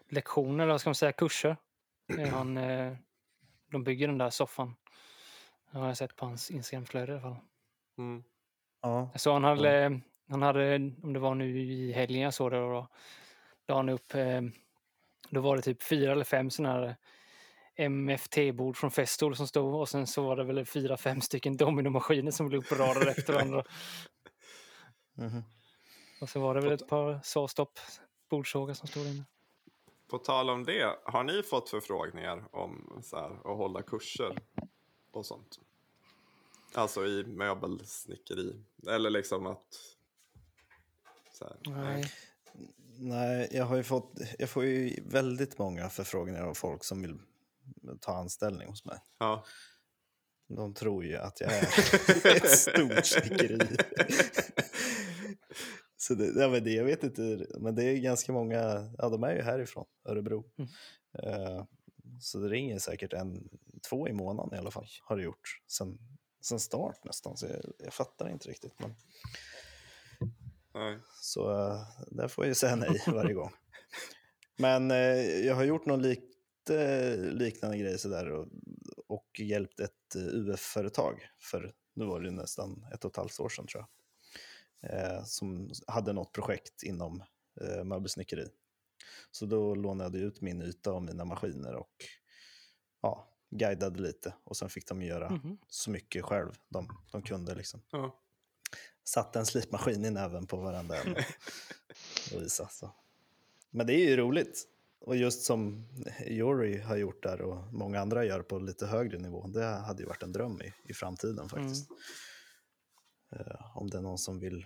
lektioner, eller vad ska man säga, kurser. Eh, Han, eh, de bygger den där soffan. Det har jag sett på hans Instagramflöde i alla fall. Mm. Ja. Så han hade, han hade, om det var nu i helgen jag såg det, då la han upp, eh, då var det typ fyra eller fem sådana här MFT-bord från Festool som stod och sen så var det väl fyra, fem stycken dominomaskiner som på rader efter varandra. Mhm. Och så var det väl ett par Sawstopp bordsågar som stod inne. På tal om det, har ni fått förfrågningar om så här, att hålla kurser och sånt? Alltså i möbelsnickeri. Eller liksom att... Här, Nej. Nej, jag har fått, jag får ju väldigt många förfrågningar av folk som vill ta anställning hos mig. Ja. De tror ju att jag är ett stort snickeri. Så det, ja, men det, jag vet inte, men det är ganska många, ja de är ju härifrån, Örebro. Mm. Eh, Så det ringer säkert en, två i månaden i alla fall, har det gjort. Sen, sen start nästan, så jag, jag fattar inte riktigt. Men, Nej. så uh, där får jag ju säga nej varje gång. Men eh, jag har gjort någon lite liknande grej sådär och, och hjälpt ett UF-företag för nu var det nästan ett och ett halvt år sedan tror jag. Eh, som hade något projekt inom eh, möbelsnickeri. Så då lånade jag ut min yta och mina maskiner och ja, guidade lite och sen fick de göra Mhm. så mycket själv de, de kunde. Liksom. Ja. Satte en slipmaskin i näven på varandra och, och visa. Så. Men det är ju roligt. Och just som Yuri har gjort där och många andra gör på lite högre nivå. Det hade ju varit en dröm i, i framtiden faktiskt. Eh, om det är någon som vill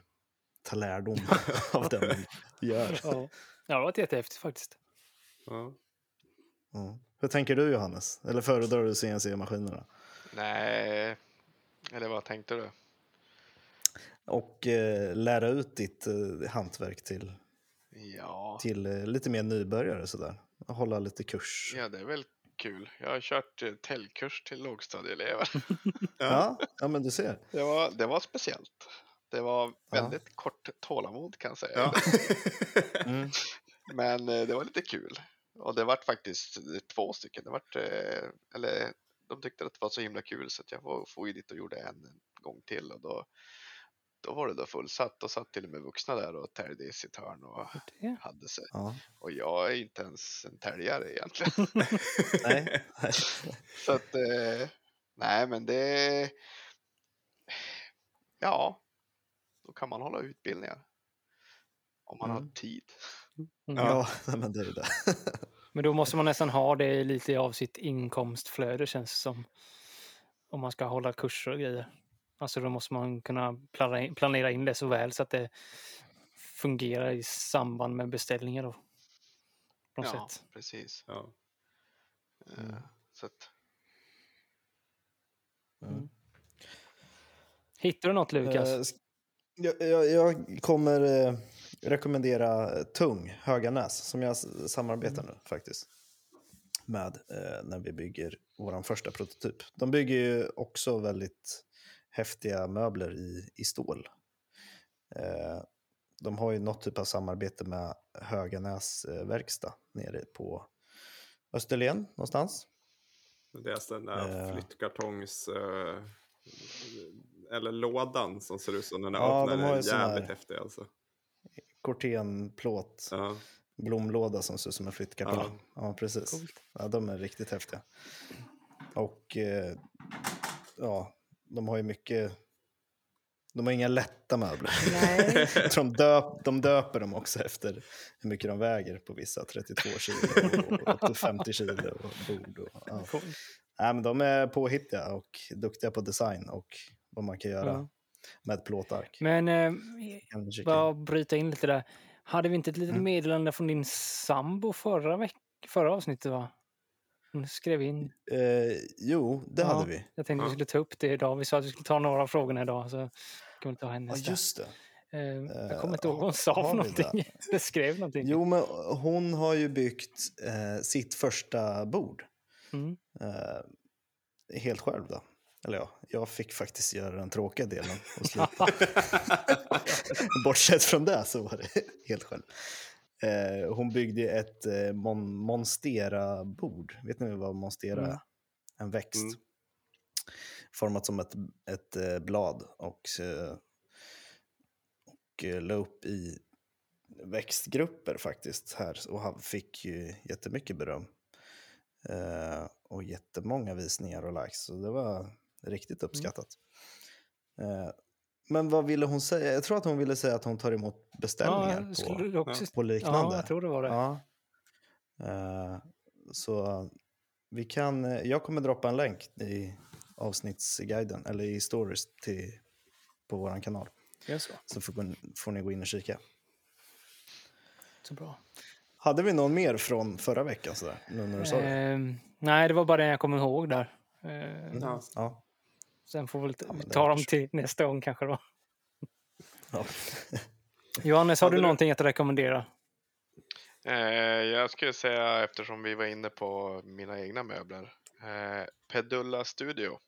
ta lärdom av det man gör. Ja. ja, det varit jättehäftigt faktiskt. Ja. Ja. Hur tänker du Johannes? Eller föredrar du CNC-maskinerna? Nej, eller vad tänkte du? Och eh, lära ut ditt eh, hantverk till, Ja, till eh, lite mer nybörjare sådär. Och Hålla lite kurs. ja, det är väl kul. Jag har kört eh, täljkurs till lågstadieelever. Ja, ja men du ser. Det var, det var speciellt. Det var Ja. väldigt kort tålamod kan jag säga. Ja. Mm. Men eh, det var lite kul. Och det vart faktiskt eh, två stycken. Det vart, eh, eller de tyckte att det var så himla kul så att jag får, får ju dit och gjorde en gång till. Och då, då var det då fullsatt. Och satt till och med vuxna där och täljde i sitt hörn och Det. hade sig. Ja. Och jag är inte ens en täljare egentligen. Nej. Så att, nej men det... Ja, då kan man hålla utbildningar. Om man Mm. har tid. Mm. Ja, men det är det. Men då måste man nästan ha det lite av sitt inkomstflöde känns det som. Om man ska hålla kurser och grejer. Alltså då måste man kunna planera in, det så väl så att det fungerar i samband med beställningar då. På något Ja, sätt. precis. Ja. Eh, Mm. Så att, Mm. Hittar du något Lukas? Eh, Jag, jag, jag kommer eh, rekommendera Tung, Höganäs, som jag samarbetar nu faktiskt med eh, när vi bygger vår första prototyp. De bygger ju också väldigt häftiga möbler i, i stål. Eh, de har ju något typ av samarbete med Höganäs eh, verkstad nere på Österlen någonstans. Det är den där Eh. flyttkartongs... eller lådan som ser ut som den är Ja, öppnad. de har Den ju är jävligt häftig alltså. Cortenplåt. Ja. blomlåda som ser ut som en flyttkartong. Ja, precis. Coolt. Ja, de är riktigt häftiga. Och eh, ja, de har ju mycket... De har inga lätta möbler. Nej. De, döp, de döper dem också efter hur mycket de väger på vissa. 32 kilo och upp till 50 kilo och bord. Och, ja. Cool. Nej, men de är påhittiga och duktiga på design och vad man kan göra Ja. med ett plåtark. Men eh, bara bryta in lite där. Hade vi inte ett litet Mm. meddelande från din sambo förra, veck- förra avsnittet va? Hon skrev in. Eh, jo, det Ja. hade vi. Jag tänkte vi skulle ta upp det idag. Vi sa att vi skulle ta några av frågorna idag. Så kan vi ta henne Ja, just det. Eh, jag Eh, kommer inte ihåg vad hon sa för någonting. Det skrev någonting. Jo, men hon har ju byggt eh, sitt första bord. Mm. Eh, helt själv då. Eller ja, jag fick faktiskt göra den tråkiga delen. Och sluta. Bortsett från det så var det helt själv. Eh, hon byggde ett eh, mon Monstera-bord. Vet ni vad Monstera Mm. är? En växt. Mm. Format som ett, ett eh, blad. Och, och eh, la upp i växtgrupper faktiskt här. Och han fick ju jättemycket beröm. Eh, och jättemånga visningar och likes. Så det var riktigt uppskattat. Eh, men vad ville hon säga? Jag tror att hon ville säga att hon tar emot beställningar Ja, på, också... på liknande. Ja, jag tror det var det. Ja. Eh, så vi kan, eh, jag kommer droppa en länk i avsnittsguiden, eller i stories till, på vår kanal. Så. Så får, ni gå in och kika. Så bra. Hade vi någon mer från förra veckan? Sådär, nu när du sa det? Ehm, nej, det var bara det jag kommer ihåg där. Eh, Ja. Ja. Sen får vi Ja, ta dem till nästa gång kanske då. ja. Johannes, har du du- någonting att rekommendera? Eh, jag skulle säga, eftersom vi var inne på mina egna möbler, eh, Pedulla Studio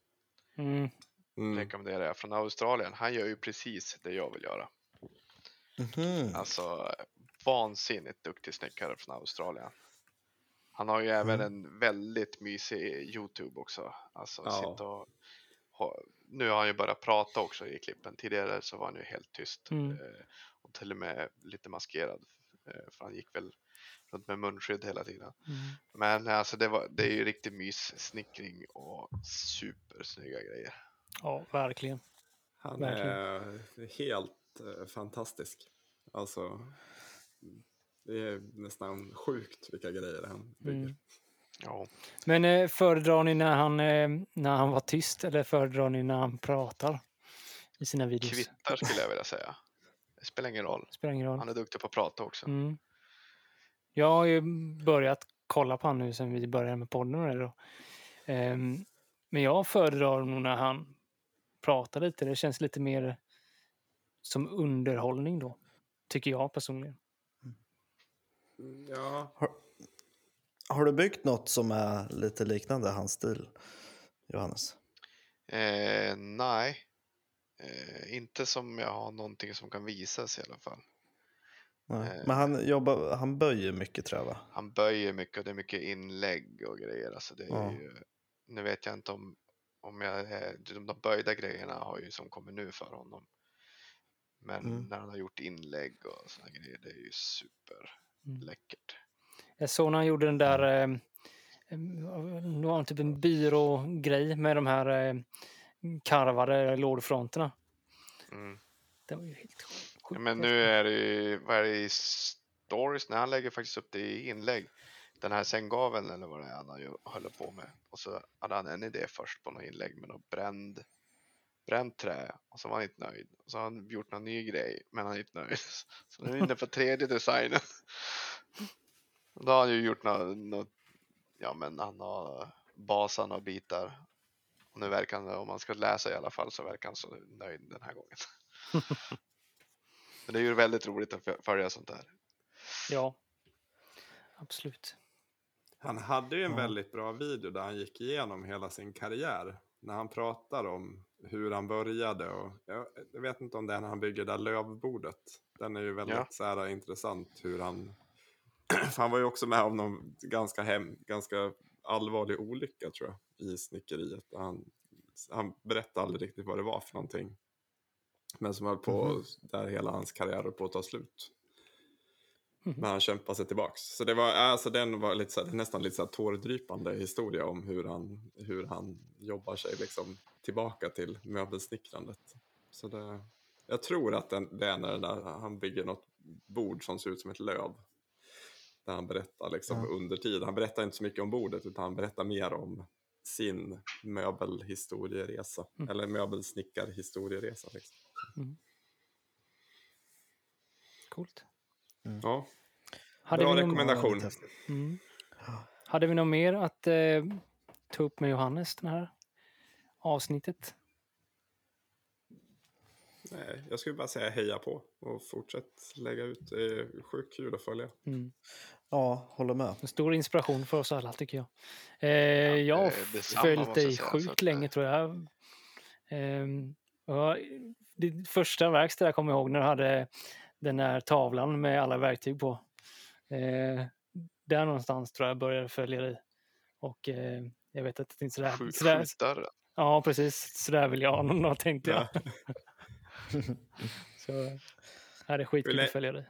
Mm. Mm. rekommenderar jag från Australien. Han gör ju precis det jag vill göra. Mhm. Alltså vansinnigt duktig snickare från Australien. Han har ju även en väldigt mysig Youtube också. Alltså Ja. sitta och, nu har han ju börjat prata också i klippen. Tidigare så var han ju helt tyst Mm. eh, och till och med lite maskerad. Eh, för han gick väl runt med munskydd hela tiden. Mm. Men alltså det, var, det är ju riktig myssnickring och supersnygga grejer. Ja, verkligen. Han Verkligen. är helt eh, fantastisk. Alltså, det är nästan sjukt vilka grejer han bygger. Mm. Ja. Men eh, föredrar ni när han, eh, när han var tyst eller föredrar ni när han pratar i sina videos? Kvittar skulle jag vilja säga. Det spelar ingen roll. Spelar ingen roll. Han är duktig på att prata också. Mm. Jag har ju börjat kolla på honom nu sen vi började med podden. Och det då. Ehm, men jag föredrar nog när han pratar lite. Det känns lite mer som underhållning då. Tycker jag personligen. Ja, Har du byggt något som är lite liknande hans stil, Johannes? Eh, nej, eh, inte som jag har någonting som kan visas i alla fall. Nej. Eh. Men han, jobbar, han böjer mycket tror jag va? Han böjer mycket och det är mycket inlägg och grejer. Alltså det är Ja. ju, nu vet jag inte om, om jag, de, de böjda grejerna har ju som kommer nu för honom. Men Mm. när han har gjort inlägg och såna grejer, det är ju superläckert. Jag såg när han gjorde den där, eh, eh, har han typ en byrågrej med de här eh, karvade lådfronterna. Mm. Det var ju helt sjukt. Men nu är det ju, vad är det i stories? när han lägger faktiskt upp det i inlägg. Den här sänggaveln eller vad det är han håller på med. Och så hade han en idé först på något inlägg med något bränd, bränt trä. Och så var han inte nöjd. Och så har han gjort någon ny grej, men han är inte nöjd. Så nu är han inne på tredje designen. Då har han ju gjort något, något ja men han har basat och bitar. Och nu verkar han, om man ska läsa i alla fall, så verkar han så nöjd den här gången. Men det är ju väldigt roligt att fö- följa sånt där. Ja, absolut. han hade ju en Ja. väldigt bra video där han gick igenom hela sin karriär. När han pratar om hur han började och jag, jag vet inte om det är när han bygger det där lövbordet. Den är ju väldigt Ja. så här, intressant hur han... han var ju också med om någon ganska, hem, ganska allvarlig olycka tror jag i snickeriet. Han, han berättade aldrig riktigt vad det var för någonting. Men som höll på, Mhm. där hela hans karriär höll på att ta slut. Mhm. Men han kämpade sig tillbaks. Så det var, alltså den var lite så här, nästan lite så här tårdrypande historia om hur han, hur han jobbar sig liksom tillbaka till möbelsnickrandet. Så det, jag tror att den, det är när där, han bygger något bord som ser ut som ett löv. Där han berättar liksom Ja. under tiden. Han berättar inte så mycket om bordet utan han berättar mer om sin möbelhistorieresa. Mm. Eller möbelsnickarhistorieresa. Liksom. Coolt. Ja, Hade bra rekommendation. Mm. Hade vi något mer att eh, ta upp med Johannes, det här avsnittet? Nej, jag skulle bara säga heja på och fortsätt lägga ut. Det är sjukt kul att följa. Mm. Ja, håller med. En stor inspiration för oss alla, tycker jag. Eh, jag har följt jag dig sjukt länge, eh, tror jag. Ehm, och ditt första verk där kommer jag ihåg när du hade den här tavlan med alla verktyg på. Eh, där någonstans tror jag började följa dig. Och eh, jag vet att det inte sådär... Skjut, sådär ja, precis. Sådär vill jag ha någon tänkte jag. Ja. Så det är skitkul att följa dig.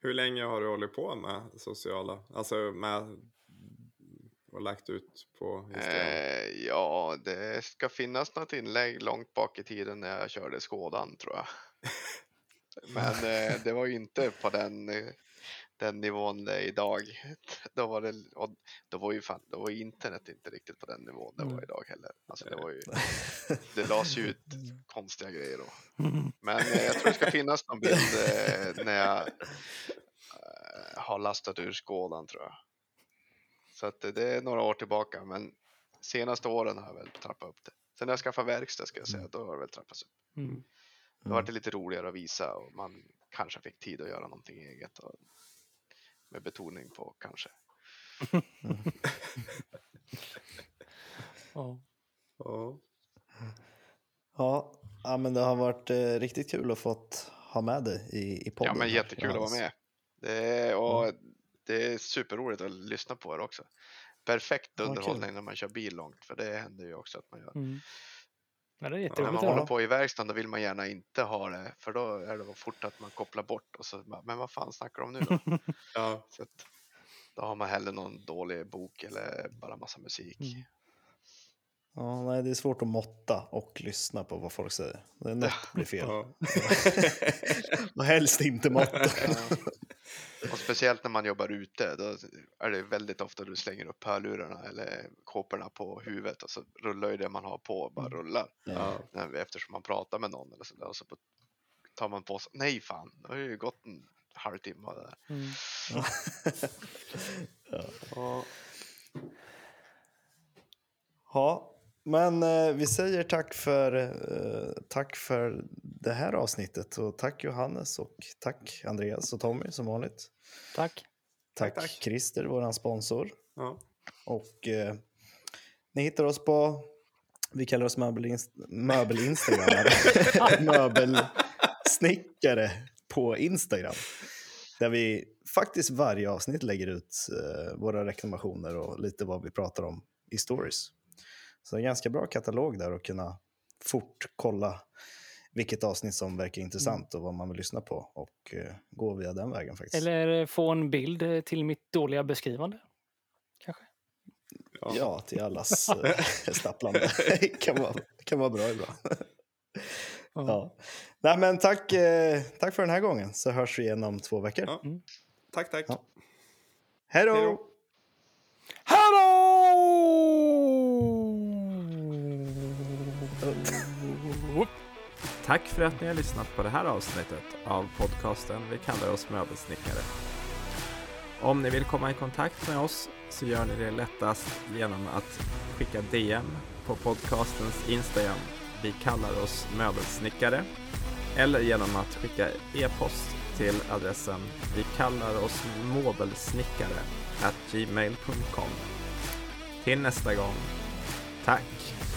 Hur länge har du hållit på med sociala, alltså med och lagt ut på Instagram? Eh, ja, det ska finnas något inlägg långt bak i tiden när jag körde Skådan tror jag. Men eh, det var ju inte på den, eh, den nivån det är idag. Då var, det, och då var ju fan, då var internet inte riktigt på den nivån det var Mm. idag heller. Alltså det var ju, det lades ju ut konstiga grejer då. Men eh, jag tror det ska finnas någon bild eh, när jag eh, har lastat ur Skådan tror jag. Så att det- det är några år tillbaka, men senaste åren har jag väl trappat upp det. Sen när jag skaffade verkstad ska jag säga, då har det väl trappats upp. Mm. Då var det lite roligare att visa och man kanske fick tid att göra någonting eget. Och med betoning på kanske. Ja. Ja. Ja, ja men det har varit eh, riktigt kul att fått ha med dig i, i podden. Ja, men jättekul att vara med. Det är, och det är superroligt att lyssna på er också. Perfekt Ja, underhållning när man kör bil långt, för det händer ju också att man gör. Mm. Ja, det är När jätteroligt man Ja. håller på i verkstaden då vill man gärna inte ha det, för då är det fort att man kopplar bort och så men vad fan snackar de nu då? Ja. så att, då har man hellre någon dålig bok eller bara massa musik. Mm. Ja, nej, det är svårt att måtta och lyssna på vad folk säger. Det är något blir fel. Ja. Och helst inte måtta. Och speciellt när man jobbar ute, då är det väldigt ofta du slänger upp hörlurarna eller kåporna på huvudet och så rullar ju det man har på bara rullar. Ja. Eftersom man pratar med någon eller så där, och så tar man på sig, nej fan, det har ju gått en halvtimme där. Mm. Ja. Ja, men eh, vi säger tack för, eh, tack för det här avsnittet och tack Johannes och tack Andreas och Tommy som vanligt. Tack. Tack, tack. Christer, vår sponsor. Ja. Och eh, ni hittar oss på, vi kallar oss möbelinst- möbelinstagrammare, möbelsnickare på Instagram. Där vi faktiskt varje avsnitt lägger ut eh, våra reklamationer och lite vad vi pratar om i stories. Så en ganska bra katalog där att kunna fort kolla vilket avsnitt som verkar intressant och vad man vill lyssna på och eh, gå via den vägen faktiskt. Eller få en bild eh, till mitt dåliga beskrivande. Kanske. Ja, till allas eh, stapplande. kan, vara, kan vara bra ibland. ja. Nej, men tack, eh, tack för den här gången, så hörs vi igen om två veckor. Ja. Tack, tack. Ja. Hej Hej då! Tack för att ni har lyssnat på det här avsnittet av podcasten Vi kallar oss möbelsnickare. Om ni vill komma i kontakt med oss så gör ni det lättast genom att skicka DM på podcastens Instagram. Vi kallar oss möbelsnickare. Eller genom att skicka e-post till adressen vi kallar oss mobelsnickare at gmail.com. Till nästa gång. Tack!